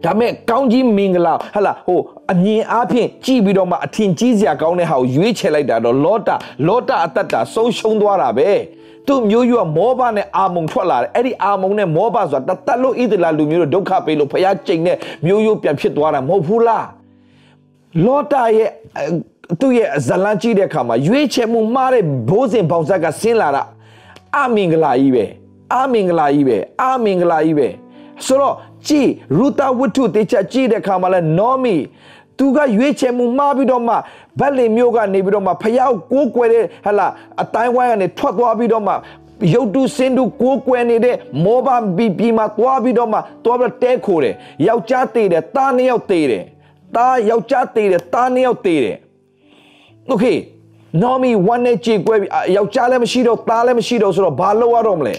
ဒါမဲ့ကောင်းကြီးမင်္ဂလာဟလာဟိုအမြင်အားဖြင့်ကြည်ပြီးတော့မှအထင်ကြီးစရာကောင်းတဲ့ဟာကိုရွေးချယ်လိုက်တာတော့လောတာလောတာအသက်တာဆုံးရှုံးသွားတာပဲသူ့မျိုးရွာမောဘနဲ့အာမုံထွက်လာတယ်အဲ့ဒီအာမုံနဲ့မောဘဆိုတာတတ်လို့ဣသလာလူမျိုးတို့ဒုက္ခပေးလို့ဖျားကျိန်နဲ့မျိုးရိုးပြန်ဖြစ်သွားတာမဟုတ်ဘူးလားလောတာရဲ့ သူ့ရဲ့ဇလန်းကြည့်တဲ့အခါမှာရွေးချယ်မှုမှားတဲ့ဘိုးစဉ်ပေါင်ဆက်ကဆင်းလာတာအမင်္ဂလာကြီးပဲအမင်္ဂလာကြီးပဲအမင်္ဂလာကြီးပဲဆိုတော့ကြည်ရူတာဝတ္ထုတေချာကြည့်တဲ့အခါမှာလဲနောမီသူကရွေးချယ်မှုမှားပြီးတော့မှဗက်လင်မျိုးကနေပြီးတော့မှဖျောက်ကိုးကွယ်တဲ့ဟလာအတိုင်းဝိုင်းကနေထွက်သွားပြီးတော့မှရုတ်တုစင်တုကိုးကွယ်နေတဲ့မောဘဘီပီမှာသွားပြီးတော့မှသွားပြီးတဲခိုတယ်ယောက်ျားသေးတယ်တားနှစ်ယောက်သေးတယ်တားယောက်ျားသေးတယ်တားနှစ်ယောက်သေးတယ် โอเคနော်မီဝမ်းနဲ့ကြေကွဲပြီးယောက်ျားလည်းမရှိတော့သားလည်းမရှိတော့ဆိုတော့ဘာလုပ်ရတော့မလဲ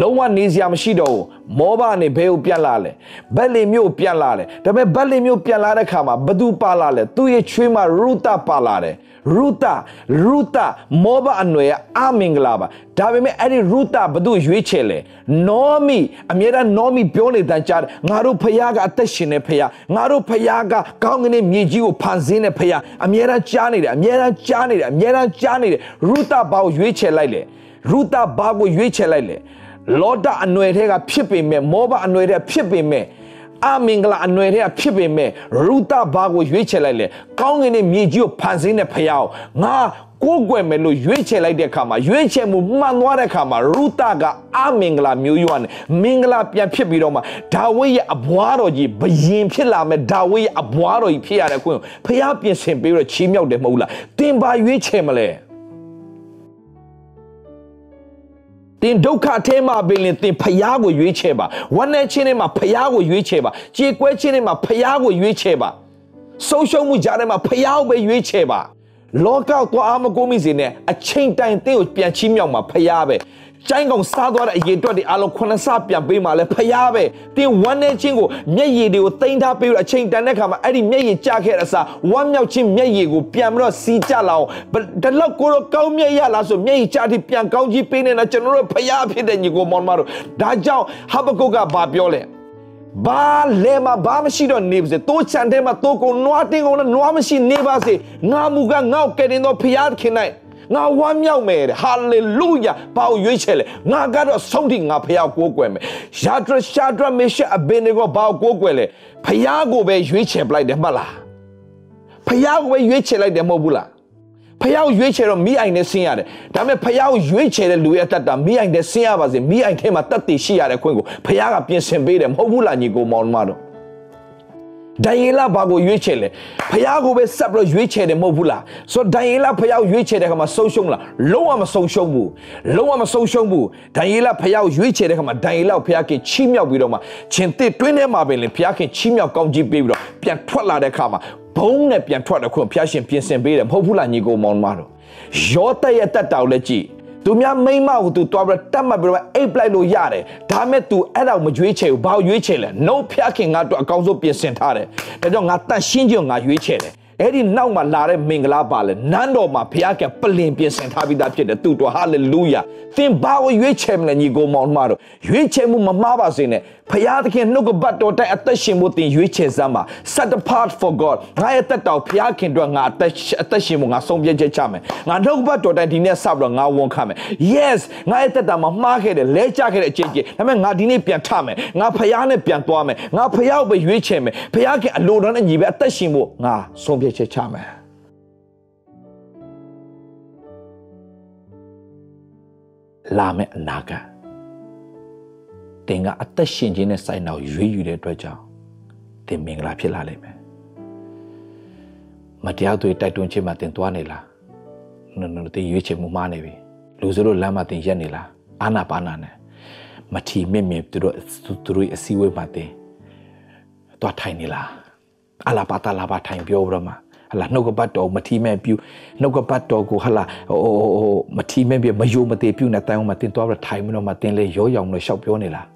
လုံးဝနေစရာမရှိတော့ဘူးမောဘနဲ့ဘဲကိုပြန်လာလဲဘက်လင်မျိုးပြန်လာတယ်ဒါပေမဲ့ဘက်လင်မျိုးပြန်လာတဲ့ခါမှာဘသူပါလာလဲသူ့ရဲ့ချွေးမရူတာပါလာတယ်ရူတာရူတာမောဘအနွယ်အမင်္ဂလာပါဒါပေမဲ့အဲ့ဒီရူတာဘသူရွေးချယ်လဲနောမီအမြဲတမ်းနောမီပြောနေတန်ကြားငါတို့ဖခင်ကအသက်ရှင်နေဖခင်ငါတို့ဖခင်ကကောင်းကင်မြေကြီးကိုဖန်ဆင်းနေဖခင်အမြဲတမ်းကြားနေတယ်အမြဲတမ်းကြားနေတယ်အမြဲတမ်းကြားနေတယ်ရူတာဘာကိုရွေးချယ်လိုက်လဲရူတာဘာကိုရွေးချယ်လိုက်လဲ လောဒအနွယ်ထဲကဖြစ်ပေမဲ့မောဘအနွယ်ထဲဖြစ်ပေမဲ့အမင်္ဂလာအနွယ်ထဲကဖြစ်ပေမဲ့ရူတာဘာကိုရွေးချယ်လိုက်လေကောင်းကင်နဲ့မြေကြီးကိုဖန်ဆင်းတဲ့ဖယားငါကိုးကွယ်မယ်လို့ရွေးချယ်လိုက်တဲ့အခါမှာရွေးချယ်မှုမှန်သွားတဲ့အခါမှာရူတာကအမင်္ဂလာမျိုးရွာနဲ့မင်္ဂလာပြန်ဖြစ်ပြီးတော့မှဒါဝိဒ်ရဲ့အဘွားတော်ကြီးဘယင်ဖြစ်လာမဲ့ဒါဝိဒ်ရဲ့အဘွားတော်ကြီးဖြစ်ရတဲ့ခွင့်ဖယားပြင်ဆင်ပြီးတော့ချီးမြှောက်တယ်မဟုတ်လားတင်ပါရွေးချယ်မလဲ တင်ဒုက္ခထဲမှာပင်လင်တင်ဖျားကိုရွေးချယ်ပါဝမ်းနဲ့ချင်းထဲမှာဖျားကိုရွေးချယ်ပါကြေကွဲချင်းထဲမှာဖျားကိုရွေးချယ်ပါဆုံးရှုံးမှုကြားထဲမှာဖျားကိုပဲရွေးချယ်ပါလောကောက်သွားအားမကိုးမိစေနဲ့အချိန်တိုင်တင်းကိုပြန်ချီးမြှောက်မှာဖျားပဲ ကျိုင်းကောင်စားသွားတဲ့အရေးအတွက်တွေအလုံးခုနှစ်ဆပြန်ပေးမှလဲဖျားပဲတင်းဝမ်းနေချင်းကိုမျက်ရည်တွေကိုတိမ့်ထားပေးလို့အချိန်တန်တဲ့ခါမှာအဲ့ဒီမျက်ရည်ကျခဲ့တဲ့အစားဝမ်းမြောက်ချင်းမျက်ရည်ကိုပြန်ပြီးတော့စီးကြလာအောင်ဒီလောက်ကိုတော့ကောင်းမြတ်ရလားဆိုမျက်ရည်ကျတိပြန်ကောင်းကြီးပေးနေတာကျွန်တော်တို့ဖျားဖြစ်တဲ့ညီကိုမောင်မတို့ဒါကြောင့်ဟဘကုတ်ကဘာပြောလဲဘာလဲမဘာမရှိတော့နေပါစေတိုးချန်တဲ့မှာတိုးကုန်နွားတင်းကုန်နွားမရှိနေပါစေငါမူကငေါ့ကဲတင်တော့ဖျားခင်နိုင် ငါဝမ်းမြောက်မယ်တဲ့ဟာလေလုယာဘာကိုရွေးချယ်လဲငါကတော့ဆုံးထိငါဖះကိုကိုးကွယ်မယ်ယာဒရရှာဒရမေရှအဘင်ကိုဘာကိုကိုးကွယ်လဲဖះကိုပဲရွေးချယ်ပလိုက်တယ်မှတ်လားဖះကိုပဲရွေးချယ်လိုက်တယ်မဟုတ်ဘူးလားဖះကိုရွေးချယ်တော့မိအိုင်နဲ့ဆင်းရတယ်ဒါပေမဲ့ဖះကိုရွေးချယ်တဲ့လူရဲ့အတ္တမိအိုင်နဲ့ဆင်းရပါစေမိအိုင်ထဲမှာတတ်တည်ရှိရတဲ့ခွင့်ကိုဖះကပြင်ဆင်ပေးတယ်မဟုတ်ဘူးလားညီကိုမောင်မတို့ ဒိုင်ယေလဘာကိုရွေးချယ်လဲဖះကိုပဲဆက်ပြီးရွေးချယ်တယ်မဟုတ်ဘူးလားဆိုတော့ဒိုင်ယေလဖះကိုရွေးချယ်တဲ့ခါမှာဆုံးရှုံးလားလုံးဝမဆုံးရှုံးဘူးလုံးဝမဆုံးရှုံးဘူးဒိုင်ယေလဖះကိုရွေးချယ်တဲ့ခါမှာဒိုင်ယေလကိုဖះခင်ချီးမြှောက်ပြီးတော့မှရှင်တစ်တွင်းထဲမှာပဲလေဖះခင်ချီးမြှောက်ကောင်းကြီးပေးပြီးတော့ပြန်ထွက်လာတဲ့ခါမှာဘုံနဲ့ပြန်ထွက်တဲ့ခွင့်ဖះရှင်ပြင်ဆင်ပေးတယ်မဟုတ်ဘူးလားညီကိုမောင်မတို့ယောသရဲ့တက်တောက်လည်းကြည့် သူများမိမကိုသူတွားပြီးတတ်မှတ်ပြီးတော့အိတ်ပလိုက်လို့ရတယ်ဒါမဲ့ तू အဲ့ဒါကိုမရွေးချယ်ဘူးဘာကိုရွေးချယ်လဲနှုတ်ဖျားခင်ငါတို့အကောင်းဆုံးပြင်ဆင်ထားတယ်ဒါကြောင့်ငါတန့်ရှင်းခြင်းငါရွေးချယ်တယ်အဲ့ဒီနောက်မှာလာတဲ့မင်္ဂလာပါလဲနန်းတော်မှာဘုရားကပလင်ပြင်ဆင်ထားပြီးသားဖြစ်တယ်သူတော်ဟာလေလုယာသင်ဘာကိုရွေးချယ်မလဲညီကိုမောင်မတို့ရွေးချယ်မှုမမှားပါစေနဲ့ဘုရားသခင်နှုတ်ကပတ်တော်တိုင်အသက်ရှင်ဖို့သင်ရွေးချယ်စမ်းပါ set apart for god ငါရဲ့တက်တော်ဘုရားခင်တို့ငါအသက်အသက်ရှင်ဖို့ငါဆုံးဖြတ်ချက်ချမယ်ငါနှုတ်ကပတ်တော်တိုင်ဒီနေ့စပြီးတော့ငါဝန်ခံမယ် yes ငါရဲ့တက်တာမှာမှားခဲ့တယ်လဲကျခဲ့တဲ့အကျင့်ကြီးဒါပေမဲ့ငါဒီနေ့ပြန်ထမယ်ငါဘုရားနဲ့ပြန်သွားမယ်ငါဘုရားကိုပဲရွေးချယ်မယ်ဘုရားခင်အလိုတော်နဲ့ညီပဲအသက်ရှင်ဖို့ငါဆုံးဖြတ်ချက်ချမယ်လာမယ့်အနာဂတ် တင်ကအသက်ရှင်ခြင်းနဲ့စိုက်နောက်ရွေးယူတဲ့အတွက်ကြောင့်တင်မင်္ဂလာဖြစ်လာလိမ့်မယ်မတရားတွေတိုက်တွန်းခြင်းမှာတင်သွားနေလားနော်နော်တင်ရွေးချယ်မှုမှားနေပြီလူစလို့လမ်းမှာတင်ရက်နေလားအာနာပါနာနဲ့မထီမြင့်မြင့်သူတို့သူတို့အစည်းအဝေးမှာတင်သွားထိုင်နေလားအလာပါတာလာပါထိုင်ပြောပြီးတော့မှဟလာနှုတ်ကပတ်တော်မထီမဲ့ပြုနှုတ်ကပတ်တော်ကိုဟလာဟိုဟိုမထီမဲ့ပြမယိုမသေးပြုနေတိုင်အောင်မတင်သွားပြီးထိုင်ပြီးတော့မှတင်လေရောရောင်လို့ရှောက်ပြောနေလား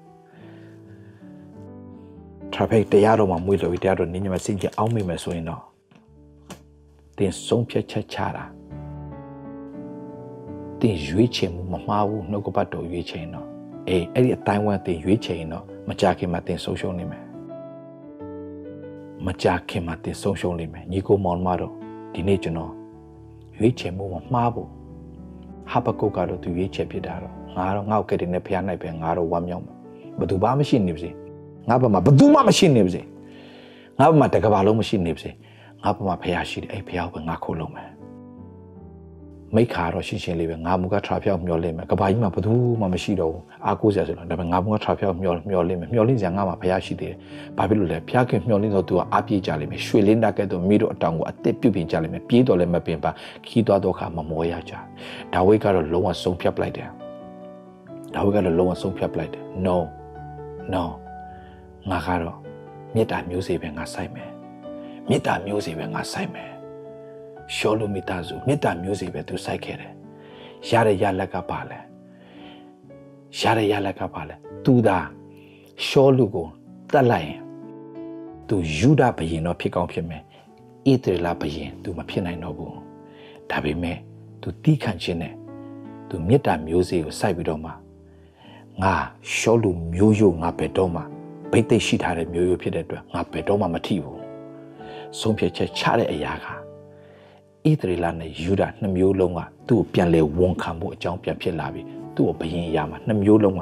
traffic တရားတော်မှာမွေးလို့တရားတော်နင်းညမစင်ကြအောင်မိမယ်ဆိုရင်တော့တင်ဆုံးဖြတ်ချက်ချတာတင်ရွေးချယ်မှုမမှားဘူးနှုတ်ကပတ်တော်ရွေးချယ်တော့အေးအဲ့ဒီအတိုင်းဝမ်တင်ရွေးချယ်ရင်တော့မကြခင်မှာတင်ဆုံးရှုံးနေမယ်မကြခင်မှာတင်ဆုံးရှုံးနေမယ်ညီကိုမောင်မတော်ဒီနေ့ကျွန်တော်ရွေးချယ်မှုမမှားဘူးဟာဘကုတ်ကတော့သူရွေးချယ်ဖြစ်တာတော့ငါတော့ငါ့ကိုကတဲ့နဲ့ဖျားနိုင်ပဲငါတော့ဝမ်းမြောက်မှာဘယ်သူမှမရှိနေပါစေ ငါဘက်မှာဘယ်သူမှမရှိနေပါစေငါဘက်မှာတကဘာလုံးမရှိနေပါစေငါဘက်မှာဖះရှိတယ်အဲ့ဖះကိုပဲငါခိုးလုံးမယ်မိခါတော့ရှင်းရှင်းလေးပဲငါမူကထရာဖြောက်မျောလင့်မယ်ကဘာကြီးမှာဘယ်သူမှမရှိတော့ဘူးအားကိုးစရာဆိုတော့ဒါပေမဲ့ငါမူကထရာဖြောက်မျောမျောလင့်မယ်မျောလင့်စရာငါမှာဖះရှိသေးတယ်ဘာဖြစ်လို့လဲဖះခင်မျောလင့်တော့သူကအားပြေးကြလိမ့်မယ်ရွှေလင်းတာကဲ့သို့မိတို့အတောင်ကိုအသက်ပြုတ်ပြင်ကြလိမ့်မယ်ပြေးတော်လည်းမပင်ပါခီးသွားတော့ခါမမောရကြဒါဝိတ်ကတော့လုံးဝဆုံးဖြတ်ပလိုက်တယ်ဒါဝိတ်ကတော့လုံးဝဆုံးဖြတ်ပလိုက်တယ် no no ငါကတော့မေတ္တာမျိုးစေ့ပဲငါဆိုင်မယ်မေတ္တာမျိုးစေ့ပဲငါဆိုင်မယ်ရှောလူမိသားစုမေတ္တာမျိုးစေ့ပဲသူစိုက်ခဲ့တယ်ရတဲ့ရလက်ကပါလဲရတဲ့ရလက်ကပါလဲသူသာရှောလူကိုတတ်လိုက်ရင်သူယူဒဘရင်တော့ဖြစ်ကောင်းဖြစ်မယ်ဣသရေလဘရင်သူမဖြစ်နိုင်တော့ဘူးဒါပေမဲ့သူတီးခန့်ခြင်းနဲ့သူမေတ္တာမျိုးစေ့ကိုစိုက်ပြီးတော့မှငါရှောလူမျိုးယုံငါပဲတော့မှ ဘိတ်သိက်ရှိထားတဲ့မျိုးရိုးဖြစ်တဲ့အတွက်ငါဘယ်တော့မှမထိဘူးဆုံးဖြတ်ချက်ချတဲ့အရာကဣသရေလနဲ့ယူဒနှစ်မျိုးလုံးကသူ့ကိုပြန်လဲဝန်ခံဖို့အကြောင်းပြန်ဖြစ်လာပြီသူ့ကိုဘယင်ရမှာနှစ်မျိုးလုံးက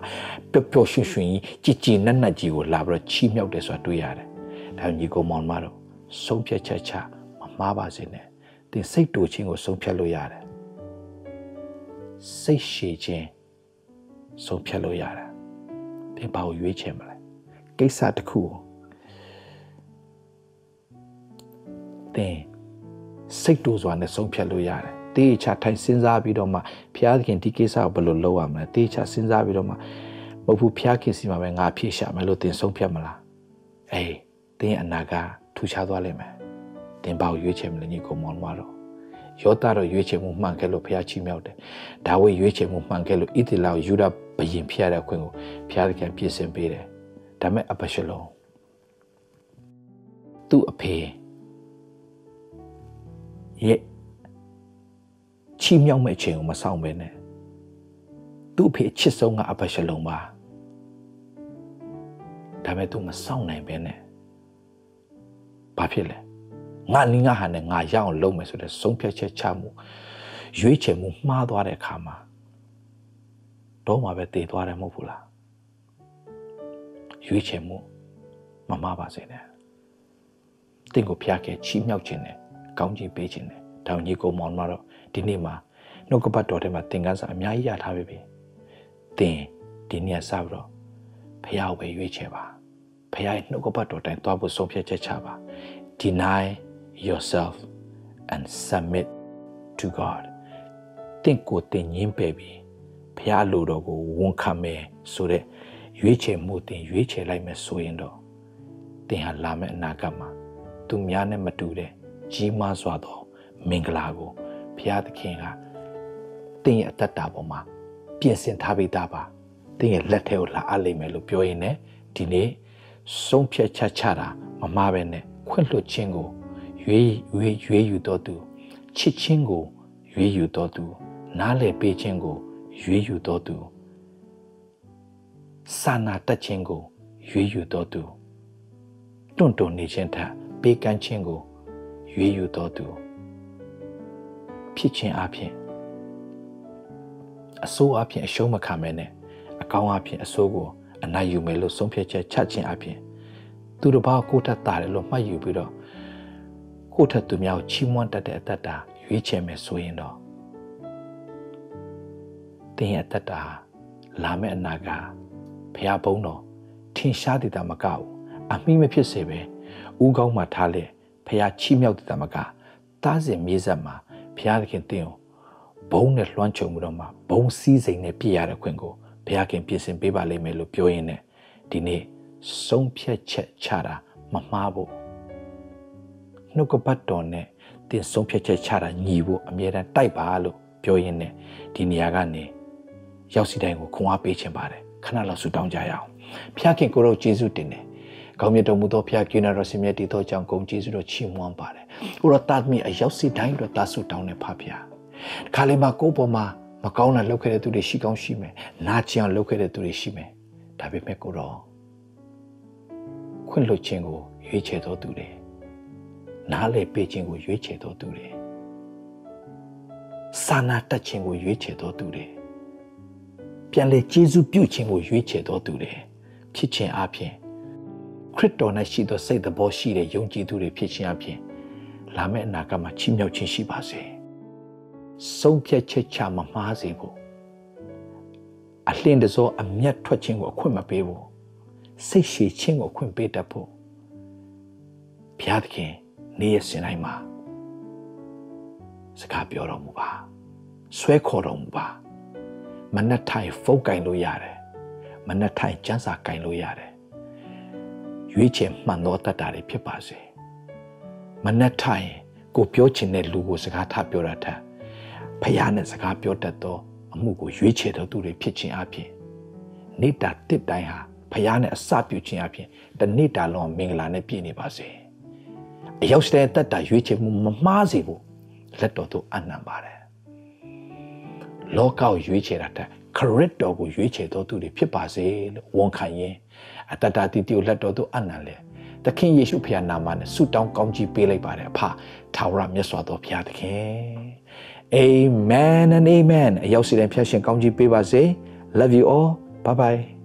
ပျော့ပျော့ရွှင်ရွှင်ကြီးကြည်ကြည်နက်နက်ကြီးကိုလာပြီးတော့ချီးမြှောက်တယ်ဆိုတာတွေ့ရတယ်ဒါညီကောင်မောင်မတို့ဆုံးဖြတ်ချက်ချမမှားပါစေနဲ့သင်စိတ်တူချင်းကိုဆုံးဖြတ်လို့ရတယ်စိတ်ရှည်ခြင်းဆုံးဖြတ်လို့ရတယ်သင်ဘာကိုရွေးချယ်မလဲ ကိစ္စတစ်ခုကိုသင်စိတ်တူစွာနဲ့ဆုံးဖြတ်လို့ရတယ်တေးချထိုင်စဉ်းစားပြီးတော့မှဘုရားသခင်ဒီကိစ္စကိုဘယ်လိုလုပ်ရမလဲတေးချစဉ်းစားပြီးတော့မှမဟုတ်ဘူးဘုရားခင်စီမှာပဲငါဖြေရှာမယ်လို့သင်ဆုံးဖြတ်မလားအေးသင်အနာကထူခြားသွားလိမ့်မယ်သင်ဘာကိုရွေးချယ်မလဲညီကောင်မောင်မတော်ယောသတော့ရွေးချယ်မှုမှန်ခဲ့လို့ဘုရားချီးမြှောက်တယ်ဒါဝိရွေးချယ်မှုမှန်ခဲ့လို့ဣသရေလကိုယူဒဘယင်ဖျက်ရတဲ့အခွင့်ကိုဘုရားသခင်ပြင်ဆင်ပေးတယ် ဒါမဲ့အဘရှလုံသူ့အဖေရဲ့ချီမြောက်မဲ့အချိန်ကိုမဆောင်ပဲနဲ့သူ့အဖေအချစ်ဆုံးကအဘရှလုံပါဒါမဲ့သူမဆောင်နိုင်ပဲနဲ့ဘာဖြစ်လဲငါနီးငါဟာနဲ့ငါရအောင်လုပ်မယ်ဆိုတဲ့ဆုံးဖြတ်ချက်ချမှုရွေးချယ်မှုမှားသွားတဲ့အခါမှာတော့မှပဲတည်သွားတယ်မဟုတ်ဘူးလား ရွေးချယ်မှုမမှားပါစေနဲ့တင့်ကိုဖျားခဲ့ချီးမြှောက်ခြင်းနဲ့ကောင်းချီးပေးခြင်းနဲ့တောင်ကြီးကိုမောင်မတော့ဒီနေ့မှာနှုတ်ကပတ်တော်ထဲမှာသင်ခန်းစာအများကြီးရထားပြီပြီသင်ဒီနေ့စပြီးတော့ဖျားကိုပဲရွေးချယ်ပါဖျားရဲ့နှုတ်ကပတ်တော်တိုင်းသွားဖို့ဆုံးဖြတ်ချက်ချပါ deny yourself and submit to God တင့်ကိုတင်ငင်းပယ်ပြီးဖျားလိုတော်ကိုဝန်ခံမယ်ဆိုတဲ့ ရွေးချယ်မှုတင်ရွေးချယ်လိုက်မယ်ဆိုရင်တော့တင်ဟာလာမယ့်အနာဂတ်မှာသူများနဲ့မတူတဲ့ကြီးမားစွာသောမင်္ဂလာကိုဘုရားသခင်ကတင်ရဲ့အသက်တာပေါ်မှာပြင်ဆင်ထားပေးတာပါတင်ရဲ့လက်ထဲကိုလာအပ်လိမ့်မယ်လို့ပြောရင်းနဲ့ဒီနေ့ဆုံးဖြတ်ချက်ချတာမမှားပဲနဲ့ခွင့်လွှတ်ခြင်းကိုရွေးရွေးရွေးယူတော်သူချစ်ချင်းကိုရွေးယူတော်သူနားလည်ပေးခြင်းကိုရွေးယူတော်သူ စာနာတတ်ခြင်းကိုရွေးယူတော်သူတွန့်တွန့်နေခြင်းထက်ပေးကမ်းခြင်းကိုရွေးယူတော်သူဖြစ်ခြင်းအပြင်အဆိုးအပြင်အရှုံးမခံမဲနဲ့အကောင်းအပြင်အဆိုးကိုအနိုင်ယူမယ်လို့ဆုံးဖြတ်ချက်ချခြင်းအပြင်သူတို့ဘာကိုထက်တာတယ်လို့မှတ်ယူပြီးတော့ကိုထက်သူများကိုချီးမွမ်းတတ်တဲ့အတ္တတာရွေးချယ်မယ်ဆိုရင်တော့တင်းရဲ့အတ္တတာလာမယ့်အနာကဖះ ဘုံတော်ထင်ရှားတည်တာမကဘူးအမိမဖြစ်စေပဲဥကောင်းမှထားလေဖះချီးမြှောက်တည်တာမကတားစင်မြေးဆက်မှာဖះသခင်တင်းကိုဘုံနဲ့လွှမ်းခြုံမှုတော့မှဘုံစည်းစိမ်နဲ့ပြည့်ရတဲ့ခွင့်ကိုဘုရားခင်ပြင်ဆင်ပေးပါလိမ့်မယ်လို့ပြောရင်းနဲ့ဒီနေ့ဆုံးဖြတ်ချက်ချတာမမှားဖို့နှုတ်ကပတ်တော်နဲ့တင်ဆုံးဖြတ်ချက်ချတာညီဖို့အမြဲတမ်းတိုက်ပါလို့ပြောရင်းနဲ့ဒီနေရာကနေရောက်စီတိုင်းကိုခွန်အားပေးခြင်းပါတယ် ခဏလောက်ဆုတောင်းကြရအောင်ဖျားခင်ကိုရောယေရှုတင်တယ်ကောင်းမြတ်တော်မူသောဖျားကိနာတော်ဆင်မြတ်တည်သောကြောင့်ဂုဏ်ကျေးဇူးတော်ချီးမွမ်းပါတယ်။ကိုရောတတ်မိအရောက်စီတိုင်းအတွက်တာဆုတောင်းနေဖဖျား။ခါလေးမှာကိုယ့်ပေါ်မှာမကောင်းတာလုပ်ခဲ့တဲ့သူတွေရှိကောင်းရှိမယ်။နာကျင်အောင်လုပ်ခဲ့တဲ့သူတွေရှိမယ်။ဒါပေမဲ့ကိုရောခွင့်လွှတ်ခြင်းကိုရွေးချယ်တော်သူတွေနားလေပေးခြင်းကိုရွေးချယ်တော်သူတွေစာနာတတ်ခြင်းကိုရွေးချယ်တော်သူတွေ ပြန်လေကျေးဇူးပြုခြင်းကိုရွေးချယ်တော်သူတွေဖြစ်ခြင်းအပြင်ခရစ်တော်၌ရှိသောစိတ်သဘောရှိတဲ့ယုံကြည်သူတွေဖြစ်ခြင်းအပြင်လာမယ့်အနာဂတ်မှာချီးမြှောက်ခြင်းရှိပါစေဆုံးဖြတ်ချက်ချမမှားစေဖို့အလင်းတစောအမျက်ထွက်ခြင်းကိုအခွင့်မပေးဘူးစိတ်ရှည်ခြင်းကိုအခွင့်ပေးတတ်ဖို့ဘုရားသခင်နေ့ရက်စဉ်တိုင်းမှာစကားပြောတော်မူပါဆွဲခေါ်တော်မူပါ မနှက်ထိုင်ဖုတ်ကင်လို့ရတယ်မနှက်ထိုင်ကျန်းစာကင်လို့ရတယ်ရွေးချယ်မှန်သောတတ်တာတွေဖြစ်ပါစေမနှက်ထိုင်ကိုပြောချင်တဲ့လူကိုစကားထပြောတာထက်ဖယားနဲ့စကားပြောတတ်သောအမှုကိုရွေးချယ်တော်သူတွေဖြစ်ခြင်းအပြင်နေတာတစ်တိုင်းဟာဖယားနဲ့အစပြုခြင်းအပြင်တနေ့တာလုံးမင်္ဂလာနဲ့ပြည့်နေပါစေအရောက်တဲ့တတ်တာရွေးချယ်မှုမမှားစေဘူးလက်တော်သို့အနံပါတယ် လောကကိုရွေးချယ်တာတက်ခရစ်တော်ကိုရွေးချယ်တော်သူတွေဖြစ်ပါစေလို့ဝန်ခံရင်အတ္တတာတိတိကိုလက်တော်သို့အနံလေသခင်ယေရှုဖခင်နာမနဲ့ဆုတောင်းကောင်းချီးပေးလိုက်ပါတယ်အဖထာဝရမြတ်စွာသောဘုရားသခင် Amen and amen အရောက်စီတိုင်းဖျက်ရှင်ကောင်းချီးပေးပါစေ Love you all bye bye